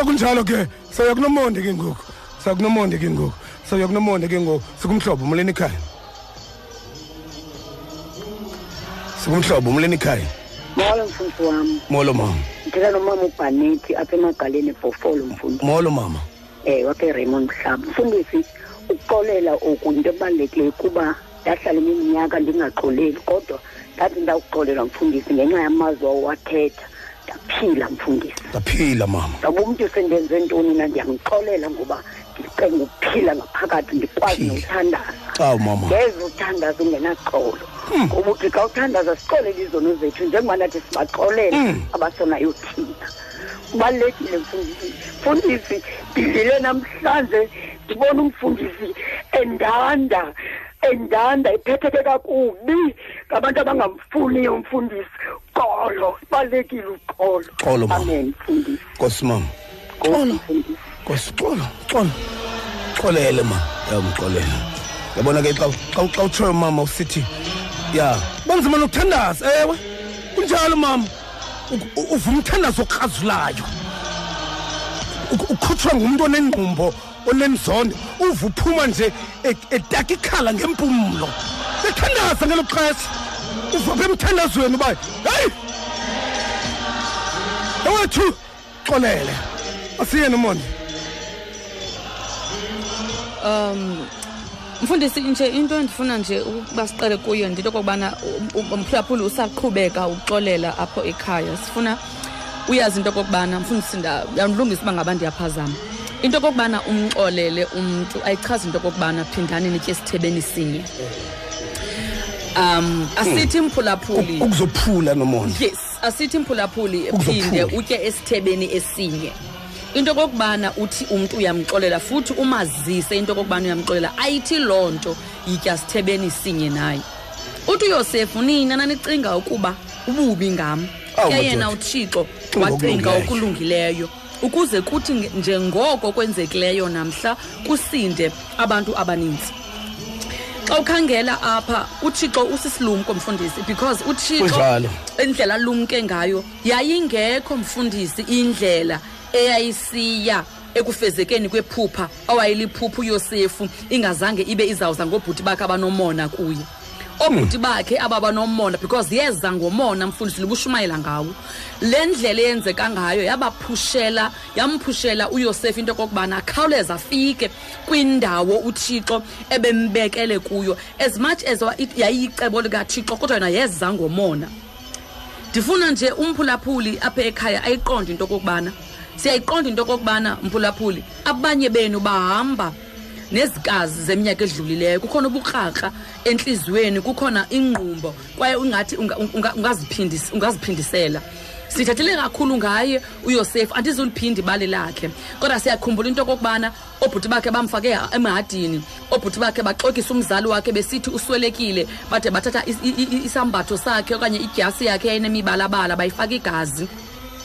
Xa kunjalo ke saya kunomonde ke ngoku. Saya kunomonde ke ngoku. Saya kunomonde ke ngoku. Sikumhlobo umleni ekhaya. Sikumhlobo umleni ekhaya. Molo mfundisi wam molo mama. Ndithetha nomama ubhanethi apha emagaleni ebhofolo mfundisi. Molo mama. Um wapha eraymond mhlaba. Mfundisi ukuxolela oku yinto ebalulekileyo kuba ndahlala iminyaka ndingaxoleli kodwa ndathi ndawuxolela mfundisi ngenxa yamazwi awathetha ndaphila mfundisi. Ngaphila mama. Ngoba umntu sendenze ntoni na? Ndiyamxolela ngoba ndicenga ukuphila ngaphakathi ndikwazi nokuthandaza. Awu mama. Ngeze uthandaza ungenaxolo. Ngoba uthi xa uthandaza sixolele izono zethu njengoba nathi sibaxolele Mm. abasonayo thina kubalulekile mfundisi. Mfundisi ndidlile namhlanje ndibona umfundisi endanda endanda iphetheke kakubi ngabantu abangamfuniyo umfundisi xolo kubalulekile uxolo Xolo, mama. amen mfundisi. Nkosi mama. Xolo nkosi xolo xolo xolele ma. Yamxolela yabona ke xa xa xa utshoyo mama usithi ya banzima nokuthandaza. Ewe kunjalo mama. U- u- uva umthandazo okrazulayo U- ukhutshwa ngumntu onengqumbo onenzondo uva uphuma nje e- edaka ikhala ngempumlo. Ethandaza ngelo xesha. Uva apha emthandazweni uba heyi ewethu xolele. Asiye nomonde um mfundisi nje into endifuna nje ukuba siqale kuyo ndinto okokubana umphulaphuli usaqhubeka ukuxolela apho ekhaya. Sifuna uyazi into okokubana mfundisi nda- ndiyandilungisa uba ngaba ndiyaphazama. Into okokubana umxolele umntu ayichazi into okokubana phindani nitye esithebeni sinye. Um asithi mphulaphuli. Ukuzophula nomonde yes asithi mphulaphuli Ukuzophula. phinde utye esithebeni esinye. Into okokubana uthi umntu uyamxolela futhi umazise into okokubana uyamxolela ayithi loo nto yitya sithebeni sinye naye. Uthi uyosefu nina nanicinga ukuba ububi ngam? Awu, ke madoda. yena uthixo Cinga wacinga okulungileyo. okulungileyo. Ukuze kuthi nge- njengoko kwenzekileyo namhla kusinde abantu abaninzi. Xa ukhangela apha uthixo usisilumko mfundisi because uthixo Kunjalo. indlela alumke ngayo yayingekho mfundisi indlela eyayisiya ekufezekeni kwephupha awayeliphupha uyosefu ingazange ibe izawuza ngobhuti bakhe abanomona kuye oobhuti bakhe aba banomona because yeza ngomona mfundisi libushumayela ngawo. Le ndlela eyenzeka ngayo yabaphushela yamphushela uyosefu into yokokubana akhawuleze afike kwindawo uthixo ebembekele kuyo. As much as yayiyicebo likathixo kodwa yona yeza ngomona. Ndifuna nje umphulaphuli apha ekhaya ayiqonde into yokokubana siyayiqonda into yokokubana mphulaphuli abanye benu bahamba nezikazi zeminyaka edlulileyo kukhona ubukrakra entliziyweni kukhona ingqumbo kwaye ungathi unga- unga- ungaziphindis- ungaziphindisela. Sithathele kakhulu ngaye uyosefu andizuliphinda ibali lakhe. Kodwa siyakhumbula into okokubana oobhuti bakhe bamfake emhadini oobhuti bakhe baxokisa umzali wakhe besithi uswelekile bade bathatha is- i- i- isambatho sakhe okanye idyasi yakhe eyayinemibalabala bayifaka igazi.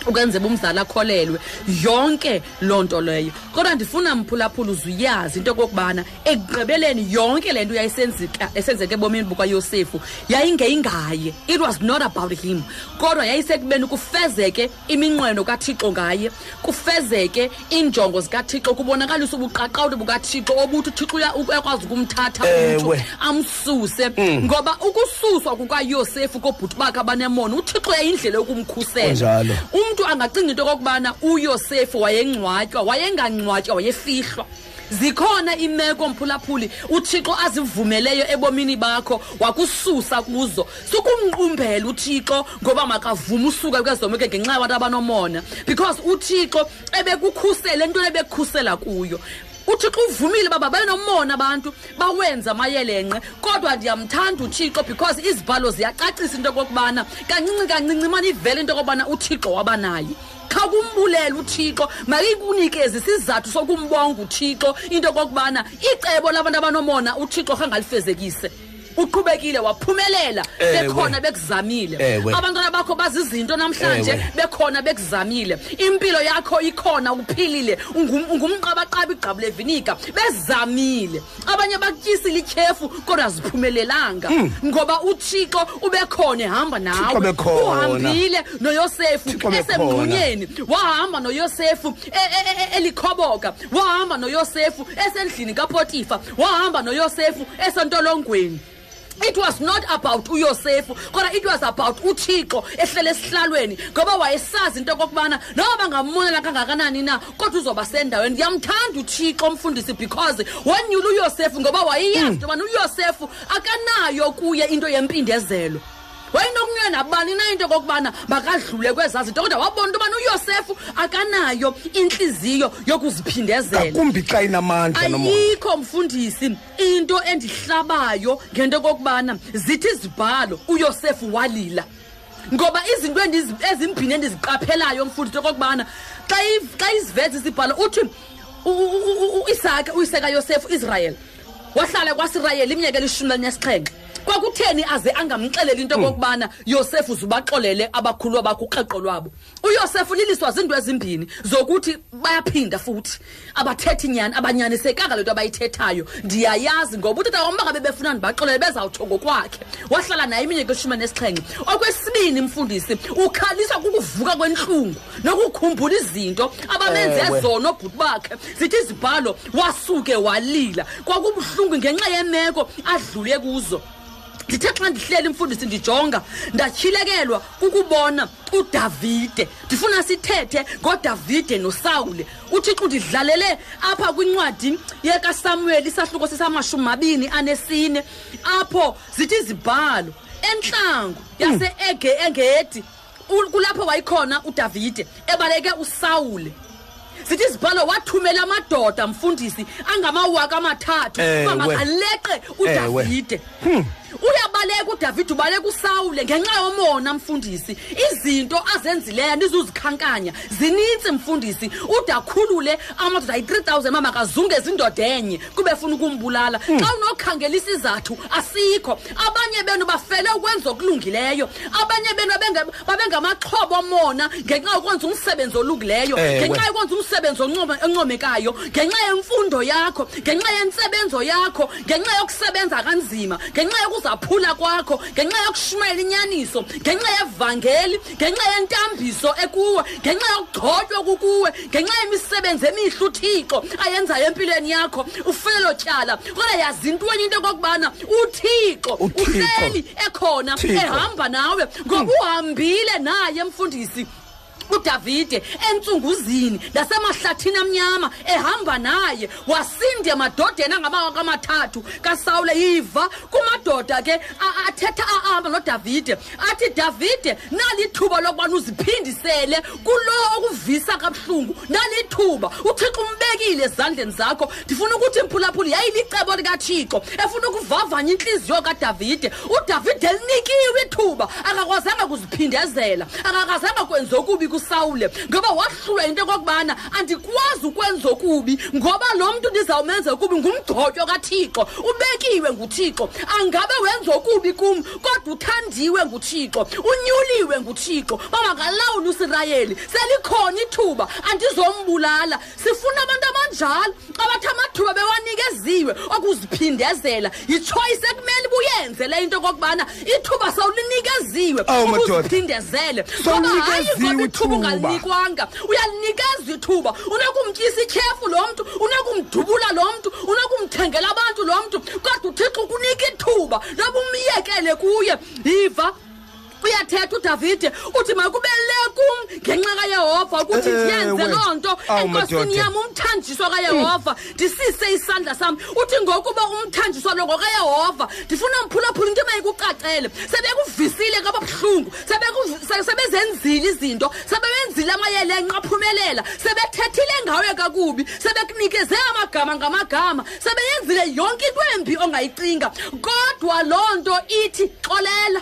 Ukwenzela umzali akholelwe. Yonke loo nto leyo. Kodwa ndifuna mphulaphula uzuyazi into okokubana ekugqibeleni yonke le nto yayisenzeka esenzeka ebomini bukayosefu yayingeyingaye. It was not about him. Kodwa yayisekubeni kufezeke iminqweno kathixo ngaye kufezeke iinjongo zikathixo kubonakaliswe ubuqaqawuti bukathixo obuthi uthixo uya- uyakwazi ukumthatha umntu Ewe. amsuse. Ngoba ukususwa kukayosefu koobhuti bakhe abanemona uthixo yayindlela yokumkhusela. Kunjalo. Umntu angacinga into okokubana uyosefu wayengcwatywa wayengangcwatywa wayefihlwa. Zikhona imeko mphulaphuli uthixo azivumeleyo ebomini bakho wakususa kuzo. Sukumqumbela uthixo ngoba makavume usuka kwezomeke ngenxa yabantu abanomona. Because uthixo ebekukhusela entweni ebekukhusela kuyo. Uthixo uvumile uba babe nomona abantu bawenza amayelenqe kodwa ndiyamthanda uthixo because izibhalo ziyacacisa into yokokubana kancinci kancinci mane ivele into yokokubana uthixo wabanaye kha kumbulela uthixo mayibunikeze isizathu sokumbonga uthixo into yokokubana icebo labantu abanomona uthixo khangalifezekise. Uqhubekile waphumelela. Ewe. bekhona bekuzamile. Ewe. abantwana bakho bazizinto namhlanje. Ewe. bekhona bekuzamile. Impilo yakho ikhona uphilile. Ungum- ungumqabaqaba igqabu levinika. Bezamile. Abanye bakutyisile ityhefu kodwa ziphumelelanga ngoba uthixo ubekhona ehamba Thixo nawe bekhona. uhambile noyosefu Thixo bekhona. esemngqunyeni wahamba noyosefu e- e- e- elikhoboka. Wahamba noyosefu esendlini kapotifa. Wahamba noyosefu esentolongweni. It was not about uyosefu kodwa it was about uthixo ehlele esihlalweni ngoba wayesazi into yokokubana noba bangammonela kangakanani na kodwa uzoba sendaweni. Ndiyamthanda uthixo mfundisi because wanyula uyosefu ngoba wayeyazi into yobana uyosefu akanayo kuye into yempindezelo. Wayenokunyela nabani na into yokokubana makadlule kwezazi nto kodwa wabona into yobana uyosefu akanayo intliziyo yokuziphindezela ngakumbi xa inamandla nomona ayikho mfundisi into endihlabayo ngento yokokubana zithi izibhalo uyosefu walila ngoba izinto endizi- ezimbini endiziqaphelayo mfundisi okokubana xa i- xa iziveza isibhalo uthi u- u- u- u- isaka uyiseka yosefu israyeli wahlala kwasirayeli iminyaka elishumi elinesixhenxe kwakutheni aze angamxeleli into okokubana yosefu zubaxolele abakhulu bakho uqeqo lwabo? Uyosefu liliswa zinto ezimbini zokuthi bayaphinda futhi. Abathethi nyani abanyanisekanga le nto abayithethayo. Ndiyayazi ngoba utata wam bangabe befuna ndibaxolele bezawutsho ngokwakhe. Wahlala naye iminyaka eshumi nesixhenxe okwesibini mfundisi ukhaliswa kukuvuka kwentlungu nokukhumbula izinto abamenze Ewe. zona obhuti bakhe. Zithi izibhalo wasuke walila. Kwakubuhlungu ngenxa yemeko adlule kuzo. Ndithe xa ndihleli mfundisi ndijonga ndatyhilekelwa kukubona udavide. Ndifuna sithethe ngodavide nosawule uthixo ndidlalele apha kwincwadi yekasamueli isahluko sisamashumi mabini anesine apho zithi izibhalo entlango yase-ege engedi u- kulapho wayikhona udavide ebaleke usawule zithi izibhalo wathumela amadoda mfundisi angamawaka amathathu uba makaleqe udavide. Uyabaleka udavid ubaleka usawule ngenxa yomona mfundisi. Izinto azenzileyo nizuzikhankanya zinintsi mfundisi. Ude akhulule amadoda ayi-3 000 mama kazungeza indoda enye kube efuna ukumbulala. Xa unokhangela isizathu asikho. Abanye benu bafele ukwenza okulungileyo. Abanye benu babenge- babengamaxhobo omona ngenxa yokwenza umsebenzi olungileyo Ewe. ngenxa yokwenza umsebenzi oncome- oncomekayo ngenxa yemfundo yakho ngenxa yentsebenzo yakho ngenxa yokusebenza kanzima ngenxa yokuzaphula kwakho ngenxa yokushumayela inyaniso ngenxa yevangeli ngenxa yentambiso ekuwe ngenxa yokugcotywa kukuwe ngenxa yemisebenzi emihle uthixo ayenzayo empilweni yakho ufelo tyala kodwa yazi ntweni into yokokubana uthixo Uthixo. uhleli ekhona Thixo. ehamba nawe ngoba uhambile naye mfundisi udavide entsunguzini nasemahlathini amnyama ehamba naye wasinde emadodeni angamawaka amathathu kasawule yiva. Kumadoda ke a- athetha ahamba nodavide athi davide nalithuba lokubana uziphindisele kulo okuvisa kabuhlungu nalithuba. Uthixo umbekile ezandleni zakho. Ndifuna ukuthi mphulaphuli yayilicebo likathixo efuna ukuvavanya intliziyo kadavide. Udavide linikiwe ithuba akakwazanga kuziphindezela akakwazanga kwenza okubi kusawule. Ngoba wahlulwa into okokubana andikwazi ukwenza okubi ngoba lo mntu ndizawumenza okubi ngumgcotywa kathixo. Ubekiwe nguthixo. Angabe wenza okubi kum kodwa uthandiwe nguthixo. Unyuliwe nguthixo. Bamakalawula usirayeli. Selikhona ithuba. Andizombulala. Sifuna abantu abanjalo abathi amathuba bewanikeziwe okuziphindezela. Yichoice ekumele buyenze le into okokubana ithuba sawulinikeziwe Awu, madoda. ukuziphindezele. Ngoba hayi Sawunikeziwe ngoba ithuba ithuba. ungalikwanga uyalinikeza ithuba unokumtyisa ityhefu lo mntu unokumdubula lo mntu unokumthengela abantu lo mntu kodwa uthixo ukunika ithuba loba umyekele kuye yiva uyathetha udavide uthi makube le kum ngenxa kayehova ukuthi Ewe. ndiyenze loo nto Awu, enkosini madoda. yam umthanjiswa kayehova. Ndisise isandla sam uthi ngokuba umthanjiswa lo ngokayehova ndifuna mphulaphula into mayikucacele sebekuvisile kababuhlungu sebeku- se- sebezenzile izinto sebewenzile amayelenqa aphumelela sebethethile ngawe kakubi sebekunikeze amagama ngamagama sebeyenzile yonke into embi ongayicinga. Kodwa loo nto ithi xolela.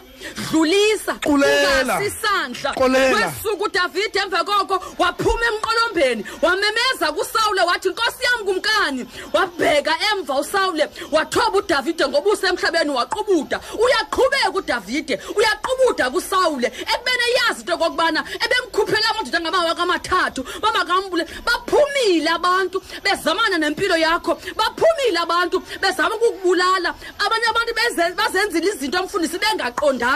dlulisa ungasisandla kwesuku uDavide emva koko waphuma emqolombeni wamemeza kuSawule wathi inkosi yami kumkani. Wabheka emva uSawule wathoba uDavide ngobuso emhlabeni waqubuda. Uyaqhubeka uDavide uyaqubuda kuSawule. Ekubene yazi into kokubana ebemkhuphela amadoda ngamawa kamathathu baba kambule baphumile abantu bezamana nempilo yakho baphumile abantu bezama ukukubulala. Abanye abantu bazenzile izinto amfundisi bengaqondanga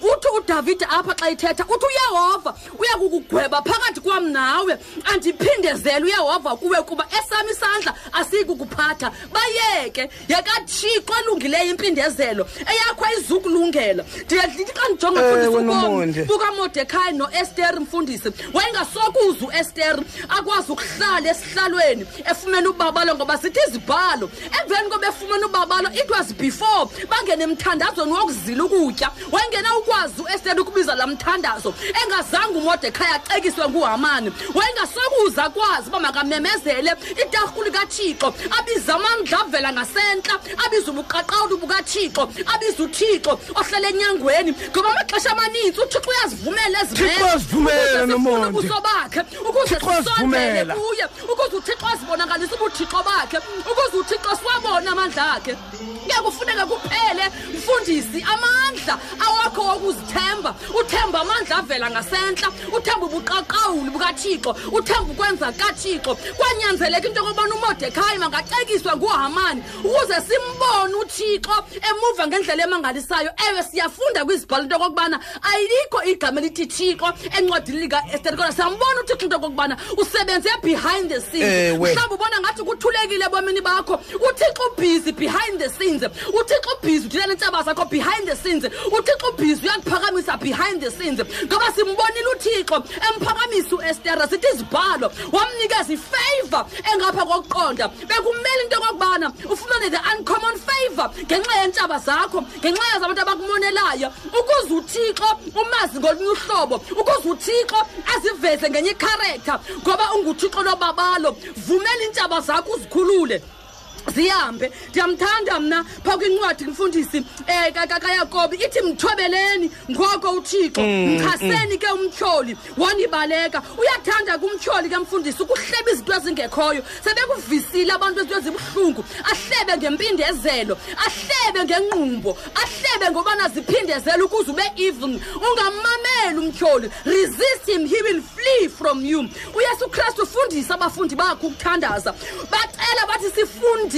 uthi udavide apha xa ithetha uthi uyehova uyakukugweba phakathi kwam nawe. Andiphindezele uyehova kuwe kuba esam isandla asiyikukuphatha bayeke yekathixo elungileyo impindezelo eyakho ayizukulungela. Ndiyadithi xa ndijonga Ewe, mfundisi ubomi Nomonde. bukamodekhayi noesteri mfundisi wayengasokuze uesteri akwazi ukuhlala esihlalweni efumene ubabalo ngoba zithi izibhalo. Emveni koba efumene ubabalo it was before. Bangene emthandazweni wokuzila ukutya. Wayengena ukwazi uesteri ukubiza laa mthandazo engazange umodekhayi acekiswe nguhamani wayengasokuze akwazi uba makamemezele itarhu likathixo abize amandla avela ngasentla abize ubuqaqawuli bukathixo abize uthixo ohlala enyangweni ngoba amaxesha amaninzi uthixo uyazivumela ezi Thixo meko uyazivumela, ukuze sifune Nomonde. ubuso bakhe ukuze Thixo sisondele uyazivumela. kuye ukuze uthixo azibonakalise ubuthixo bakhe ukuze uthixo siwabone amandla akhe kuye kufuneka kuphele mfundisi amandla awakho wokuzithemba. Uthemba amandla avela ngasentla. Uthemba ubuqaqawuli bukathixo. Uthemba ukwenza kathixo. Kwanyanzeleka into yokobana umodekhayi makacekiswe nguhamani ukuze simbone uthixo emuva ngendlela emangalisayo. Ewe siyafunda kwizibhalo into yokokubana ayilikho igama elithi thixo encwadini likaesteri kodwa siyambona uthixo into yokokubana usebenze behind the scenes. Mhlawumbi ubona ngathi kuthulekile ebomini bakho. Uthixo ubhizi behind the scenes. Uthixo ubhizi udilana iintshaba zakho behind the scenes uthixo ubhizi uyakuphakamisa behind the scenes. Ngoba simbonile uthixo emphakamisa uestera sithi izibhalo wamnikeza ifavor engapha kokuqonda. Bekumele into yokokubana ufumane the uncommon favor ngenxa yeentshaba zakho ngenxa yazo abantu abakumonelayo. Ukuze uthixo umazi ngolunye uhlobo ukuze uthixo aziveze ngenye ikharektha ngoba unguthixo lobabalo vumela iintshaba zakho uzikhulule. Zihambe ndiyamthanda mna. Phaa kwincwadi mfundisi um kayakobi ithi mthobeleni ngoko uthixo Mm, mchaseni ke umtyholi wanibaleka uyathanda kumtyholi ke mfundisi ukuhleba izinto ezingekhoyo. Sebekuvisile abantu ezinto ezibuhlungu. Ahlebe ngempindezelo ahlebe ngengqumbo ahlebe ngobana ziphindezele ukuze ube even. Ungammameli umtyholi. Resist him he will flee from you. Uyesu kristu ufundisa abafundi bakhe ukuthandaza. Bacela bathi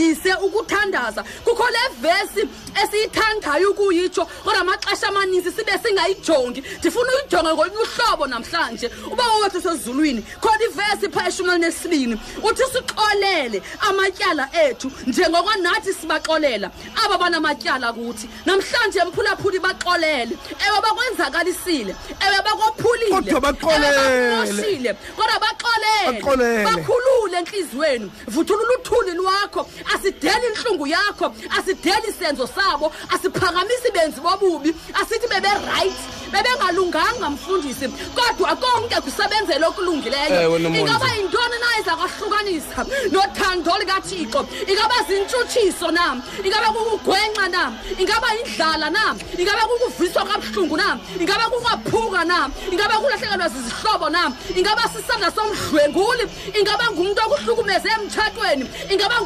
sifundise ukuthandaza kukho le vesi esiyithandayo ukuyitsho kodwa amaxesha amaninzi sibe singayijongi ndifuna uyijonge ngolunye uhlobo namhlanje uba wowethu sezulwini khona ivesi phaa eshumi elinesibini uthi sixolele amatyala ethu njengoko nathi sibaxolela aba banamatyala kuthi namhlanje mphulaphuli baxolele ewe bakwenzakalisile ewe bakophulile Kodwa baxolele. ewe bakumoshile kodwa baxolele Baxolele. bakhulule entliziyweni vuthulula uthuli lwakho asideli intlungu yakho asideli isenzo sabo asiphakamisi benzi bobubi asithi beberayithi bebengalunganga mfundisi. Kodwa konke kusebenzela okulungileyo. Eh, Nomonde. ingaba yintoni na izakwahlukanisa nothando likathixo ingaba zintshutshiso na? Ingaba kukugwenxa na? Ingaba yindlala na? Ingaba kukuviswa kabuhlungu na? Ingaba kukwaphuka na? Ingaba kulahlekelwa zizihlobo na? Ingaba sisandla somdlwenguli? Ingaba ngumntu okuhlukumeze emtshatweni? Ingaba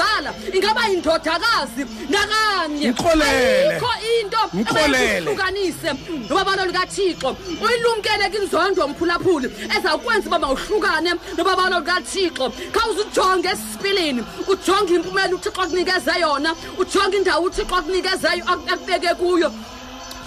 ngumamazala ingaba yindodakazi nakanye. Ayikho into Mxolele. hlukanise nobabalo likathixo uyilumkele kinzondo mphulaphuli ezawukwenza uba mawuhlukane nobabalo likathixo khawuze ujonge esipilini ujonge impumela uthixo akunikeze yona ujonge indawo uthixo akunikeze akubeke kuyo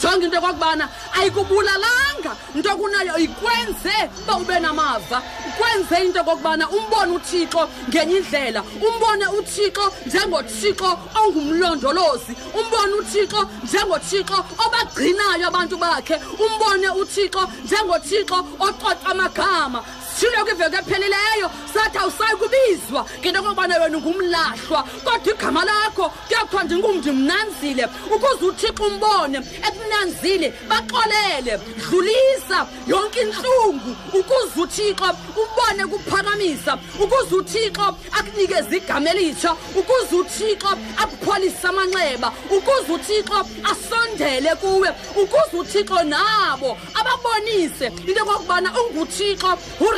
jonga into yokokubana ayikubulalanga. Nto kunayo ikwenze uba ube namava. Ikwenze into yokokubana umbone uthixo ngenye indlela. Umbone uthixo njengothixo ongumlondolozi. Umbone uthixo njengothixo obagcinayo abantu bakhe. Umbone uthixo njengothixo ococa amagama. Sitshilo kwiveki ephelileyo sathi awusayi kubizwa. Ngento yokokubana wena ungumlahlwa kodwa igama lakho kuyakuthiwa ndingumntu mnanzile ukuze uthixo umbone ekunanzile baxolele dlulisa yonke intlungu. Ukuze uthixo ubone kuphakamisa ukuze uthixo akunikeze igama elitsha ukuze uthixo akupholise amanxeba ukuze uthixo asondele kuwe ukuze uthixo nabo ababonise into yokokubana unguthixo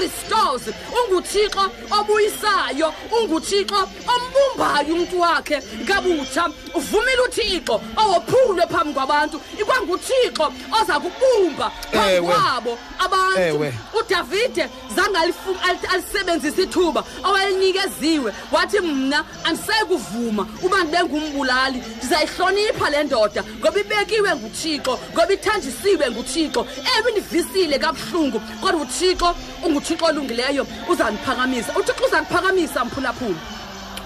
urestores unguthixo obuyisayo unguthixo ombumbayo umntu wakhe kabutsha uvumile uthixo owophulwe phambi kwabantu. Ikwanguthixo oza kubumba phambi Ewe. kwabo abantu. Ewe. udavide zange alifu- ali- alisebenzise ithuba owayelinikeziwe wathi mna andisayi kuvuma uba ndibe ngumbulali. Ndizayihlonipha le ndoda ngoba ibekiwe nguthixo ngoba ithanjisiwe nguthixo. Ewe indivisile kabuhlungu. Kodwa uthixo unguthixo olungileyo uzandiphakamisa uthixo uzandiphakamisa mphulaphula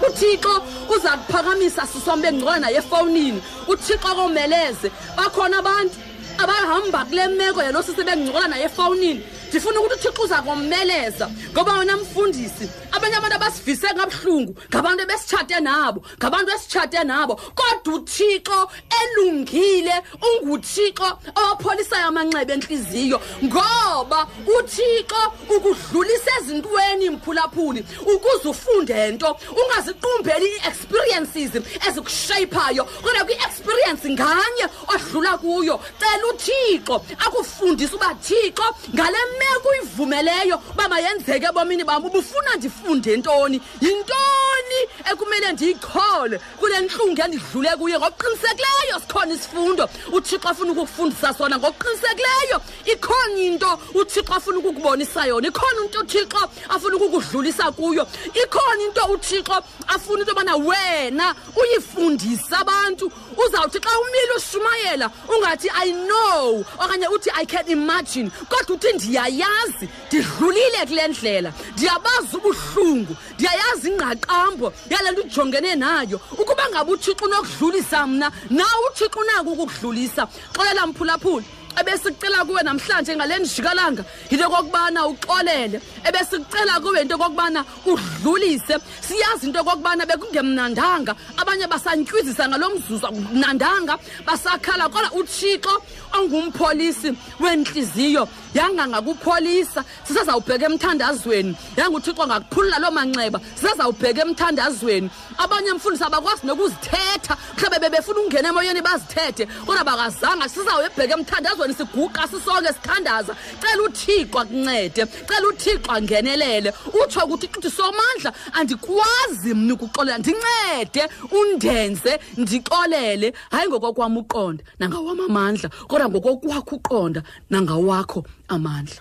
uthixo uza kuphakamisa sisomi bengcola naye efowunini. Uthixo komeleze bakhona abantu abahamba kule meko yalo sisi bencokola naye efowunini ndifuna ukuthi uthixo uza komeleza ngoba wena mfundisi abanye abantu abasivise kabuhlungu ngabantu ebesitshate nabo ngabantu esitshate nabo. Kodwa uthixo elungile unguthixo owapholisayo amanxeba entliziyo ngoba uthixo ukudlulisa ezintweni mphulaphuli ukuze ufunde nto ungaziqumbeli ii-experiences ezikushayiphayo. Kodwa kwi-experience nganye odlula kuyo cela uthixo akufundise uba thixo ngale meko uyivumeleyo uba mayenzeke ebomini bam ubufuna ndifunde ntoni? Yintoni ekumele ndiyichole kule ntlungu endidlule kuyo ngokuqinisekileyo sikhona isifundo? Uthixo afuna ukukufundisa sona ngokuqinisekileyo. Ikhona into uthixo afuna ukukubonisa yona. Ikhona into uthixo afuna ukukudlulisa kuyo. Ikhona into uthixo afuna into yobana wena uyifundise abantu. Uzawuthi xa umile ushumayela ungathi i know okanye uthi i can imagine. Kodwa uthi ndiyayazi ndidlulile kule ndlela. Ndiyabazi ubuhlungu ndiyayazi ingqaqambo yale nto ujongene nayo. Ukuba ngabe uthixo unokudlulisa mna nawe uthixo unako ukukudlulisa xolela mphulaphuli ebesicela kuwe namhlanje ngale njikalanga yinto okokubana uxolele. Ebesicela kuwe into okokubana udlulise. Siyazi into okokubana bekungemnandanga. Abanye basantywizisa ngalo mzuzu akumnandanga basakhala kodwa uthixo ongumpholisi wentliziyo yanga ngakupholisa sisazawubheka emthandazweni. Yanga uthixo ngakuphulula loo manxeba sisazawubheka emthandazweni. Abanye mfundisi abakwazi nokuzithetha mhlawumbe bebefuna ukungena emoyeni bazithethe. Kodwa bakazanga sizawuyebheka emthandazweni siguqa sisonke sithandaza. Cela uthixo akuncede cela uthixo angenelele. Utsho ukuthi uthi somandla andikwazi mna ukuxolela ndincede undenze ndixolele. Hayi ngokokwam uqonda nangawam amandla. Kodwa ngokokwakho uqonda nangawakho amandla.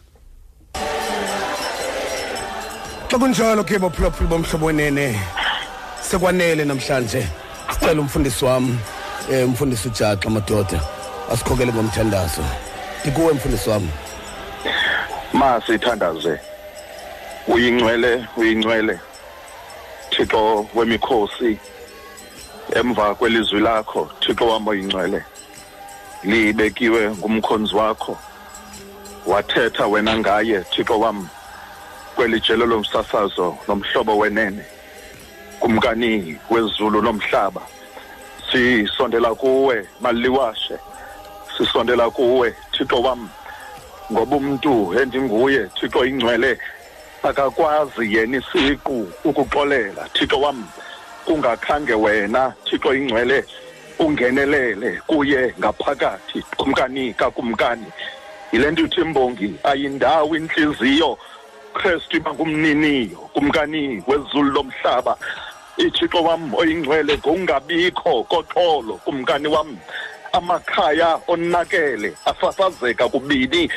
Xa kunjalo ke baphulaphuli bomhlobo wenene sekwanele namhlanje. Sicela umfundisi wam um umfundisi ujaxa madoda asikhokele ngomthandazo. Ndikuwe mfundisi wam ma sithandaze. Uyingcwele uyingcwele. Thixo wemikhosi emva kwelizwi lakho thixo wam oyingcwele. Libekiwe ngumkhonzi wakho. Wathetha wena ngaye thixo wam kweli jelo lomsasazo nomhlobo wenene kumkani wezulu nomhlaba. Sisondela kuwe maliwashe. Sisondela kuwe thixo wam ngoba umntu endinguye thixo ingcwele akakwazi yena isiqu ukuxolela. Thixo wam kungakhange wena thixo ingcwele. Ungenelele kuye ngaphakathi kumkani kakumkani. Yile nto uthi imbongi ayindawo intliziyo kristu iba ngumniniyo kumkani wezulu lomhlaba. Ithixo wam oyingcwele ngokungabikho koxolo kumkani wam. Amakhaya onakele asasazeka kubini.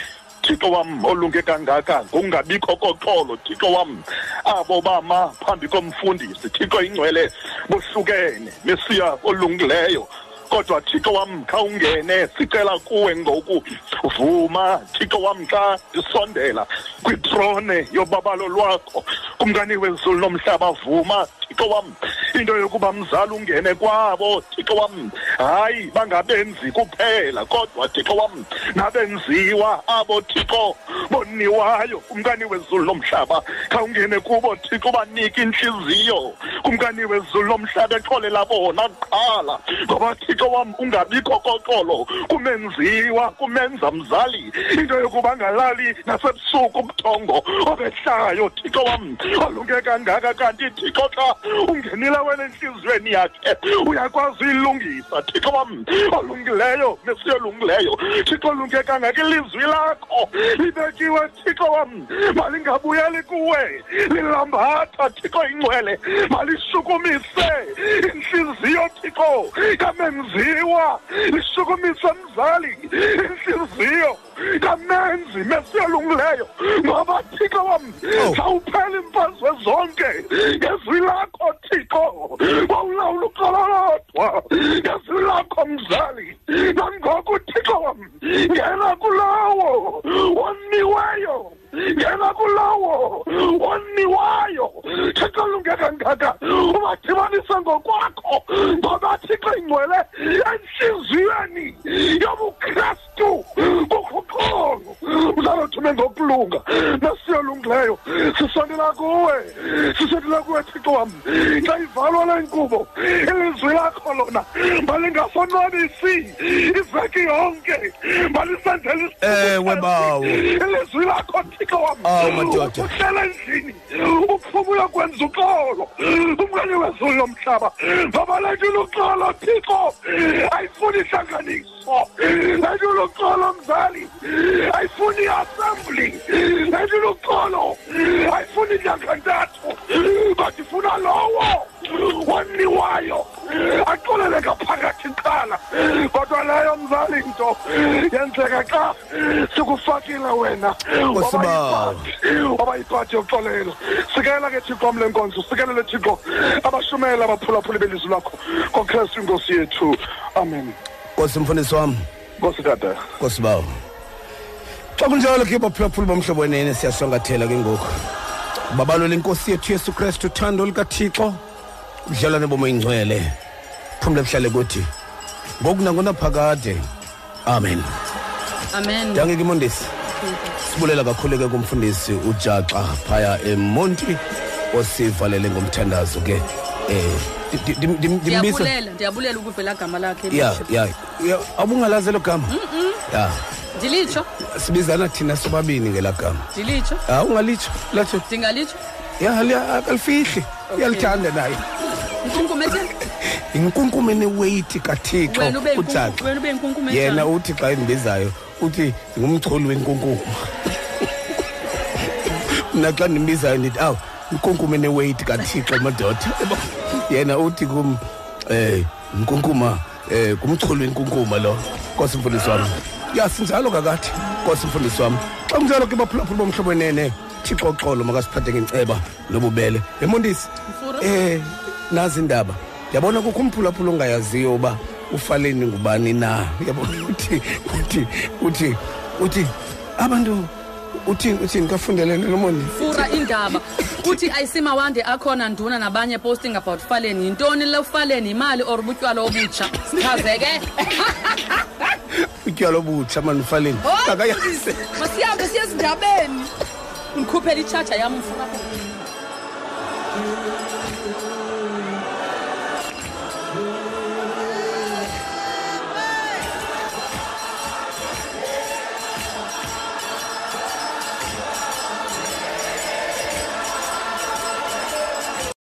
Thixo wam olunge kangaka ngokungabikho koxolo thixo wam. Abo bama phambi komfundisi thixo ingcwele bohlukene mesiya olungileyo kodwa thixo wam khawungene sicela kuwe ngoku. Vuma thixo wam xa ndisondela kwitrone yobabalo lwakho. Kumkani wezulu nomhlaba vuma thixo wam into yokuba mzali ungene kwabo thixo wam hayi bangabenzi kuphela kodwa thixo wam nabenziwa abo thixo boniwayo. Kumkani wezulu lomhlaba khawungene kubo thixo banike intliziyo kumkani wezulu lomhlaba exolela bona kuqala ngoba thixo wam ungabikho koxolo kumenziwa kumenza mzali. Into yokuba ngalali nasebusuku ubuthongo obehlayo thixo wam olunge kangaka kanti thixo xa ungenile wena entliziyweni yakhe uyakwazi uyilungisa thixo wam. Olungileyo mesiyolungileyo thixo olunge kangaka ilizwi lakho. Libekiwe thixo wam malingabuyeli kuwe. Lilambatha thixo ingcwele malishukumise. Intliziyo thixo 是我，是我没算出来，就是我。Kamenzi mesiyolungileyo ngoba thixo wam zawuphela imfazwe zonke. Ngezwi lakho thixo wawulawula uqala lodwa. Ngezwi lakho mzali nangoku thixo wam ngena kulawo woniweyo. Ngena kulawo woniwayo thixo lunge kangaka ubadibanise ngokwakho. Ngoba thixo ingcwele entliziyweni yobukrestu kukuxolo uzalothume ngokulunga. Nasiyolungileyo sisondela kuwe. Sisondela kuwe thixo wam xa ivalwa le nkqubo ilizwi lakho lona malingasonwabisi iveki yonke. Malisenzela ewe bawo ilizwi lakho thixo wam Awu, madoda. uhlala endlini. Uphumula kwenza uxolo. Umkani wezulu lomhlaba ngoba le nto iluxolo thixo. Ayifuni ihlanganiso. Le nto iluxolo mzali. Ayifuni assembly le nto iluxolo ayifuni nyangantathu kodwa ifuna lowo woniwayo axolele ngaphakathi qala kodwa leyo mzali nto yenzeka xa sikufakile wena. Nkosibawo. waba yiphathi yoxolelo. Sikela ke thixo wam le nkonzo sikelele thixo. Abashumela abaphulaphuli belizwi lakho. Ngokristu inkosi yethu. Amen. Nkosi mfundisi wam. Nkosi kade nkosi bawo xa kunjalo ke baphulaphuli bomhlobo wenene siyashwangathela ke ngoku babalola inkosi yethu yesu kristu uthando likathixo udlalwane bomoyingcwele phumle buhlale kuthi ngoku nangonaphakade amen amen Danke ke Mondisi. Sibulela kakhulu ke kumfundisi uJaxa phaya eMonti osivalele ngomthandazo ke. Eh di- di- di- dimbisa. ndiyabulela ndiyabulela ukuvela gama lakhe Ya Bishop. ya. ya, Abungalazi lo gama. Mm-mm. Ya. Ndilitsho Sibizana thina sobabini ngelagama. ndilitsho Ah ungalitsho. Lathi ndingalitsho ya liya akalifihli. Uyalithanda naye. inkunkume etheni Inkunkume neweight kaThixo wena ube uJaxa. inkunku- wena ube inkunkume Yena enjani? uthi xa endibizayo uthi ngumcholi wenkunkuma. Mina xa ndimbizayo ndithi aw inkunkuma neweight kaThixo madoda. Yabo, Yena uthi kum eh inkunkuma eh kumcholi wenkunkuma lo. Nkosi mfundisi wami. Ya sinjalo kakade. Nkosi mfundisi wami. Xa kunjalo ke baphulaphula bomhlobo wenene. Thixo xolo makasiphathe ngenceba nobubele. Emondisi. Mfura. Eh nazi indaba. Yabona kukho umphulaphula ongayaziyo uba ufaleni ngubani na. Yabona uthi uthi uthi uthi abantu uthi uthi nikafundelene nomondi. fura indaba uthi ayisimawande akhona nduna nabanye posting about faleni. Yintoni le ufaleni imali or butywala obutsha? Sichazeke Utyalo obutsha man ufaleni. Akayazi. masihambe siye ezindabeni. Undikhuphela itshaja yam mfura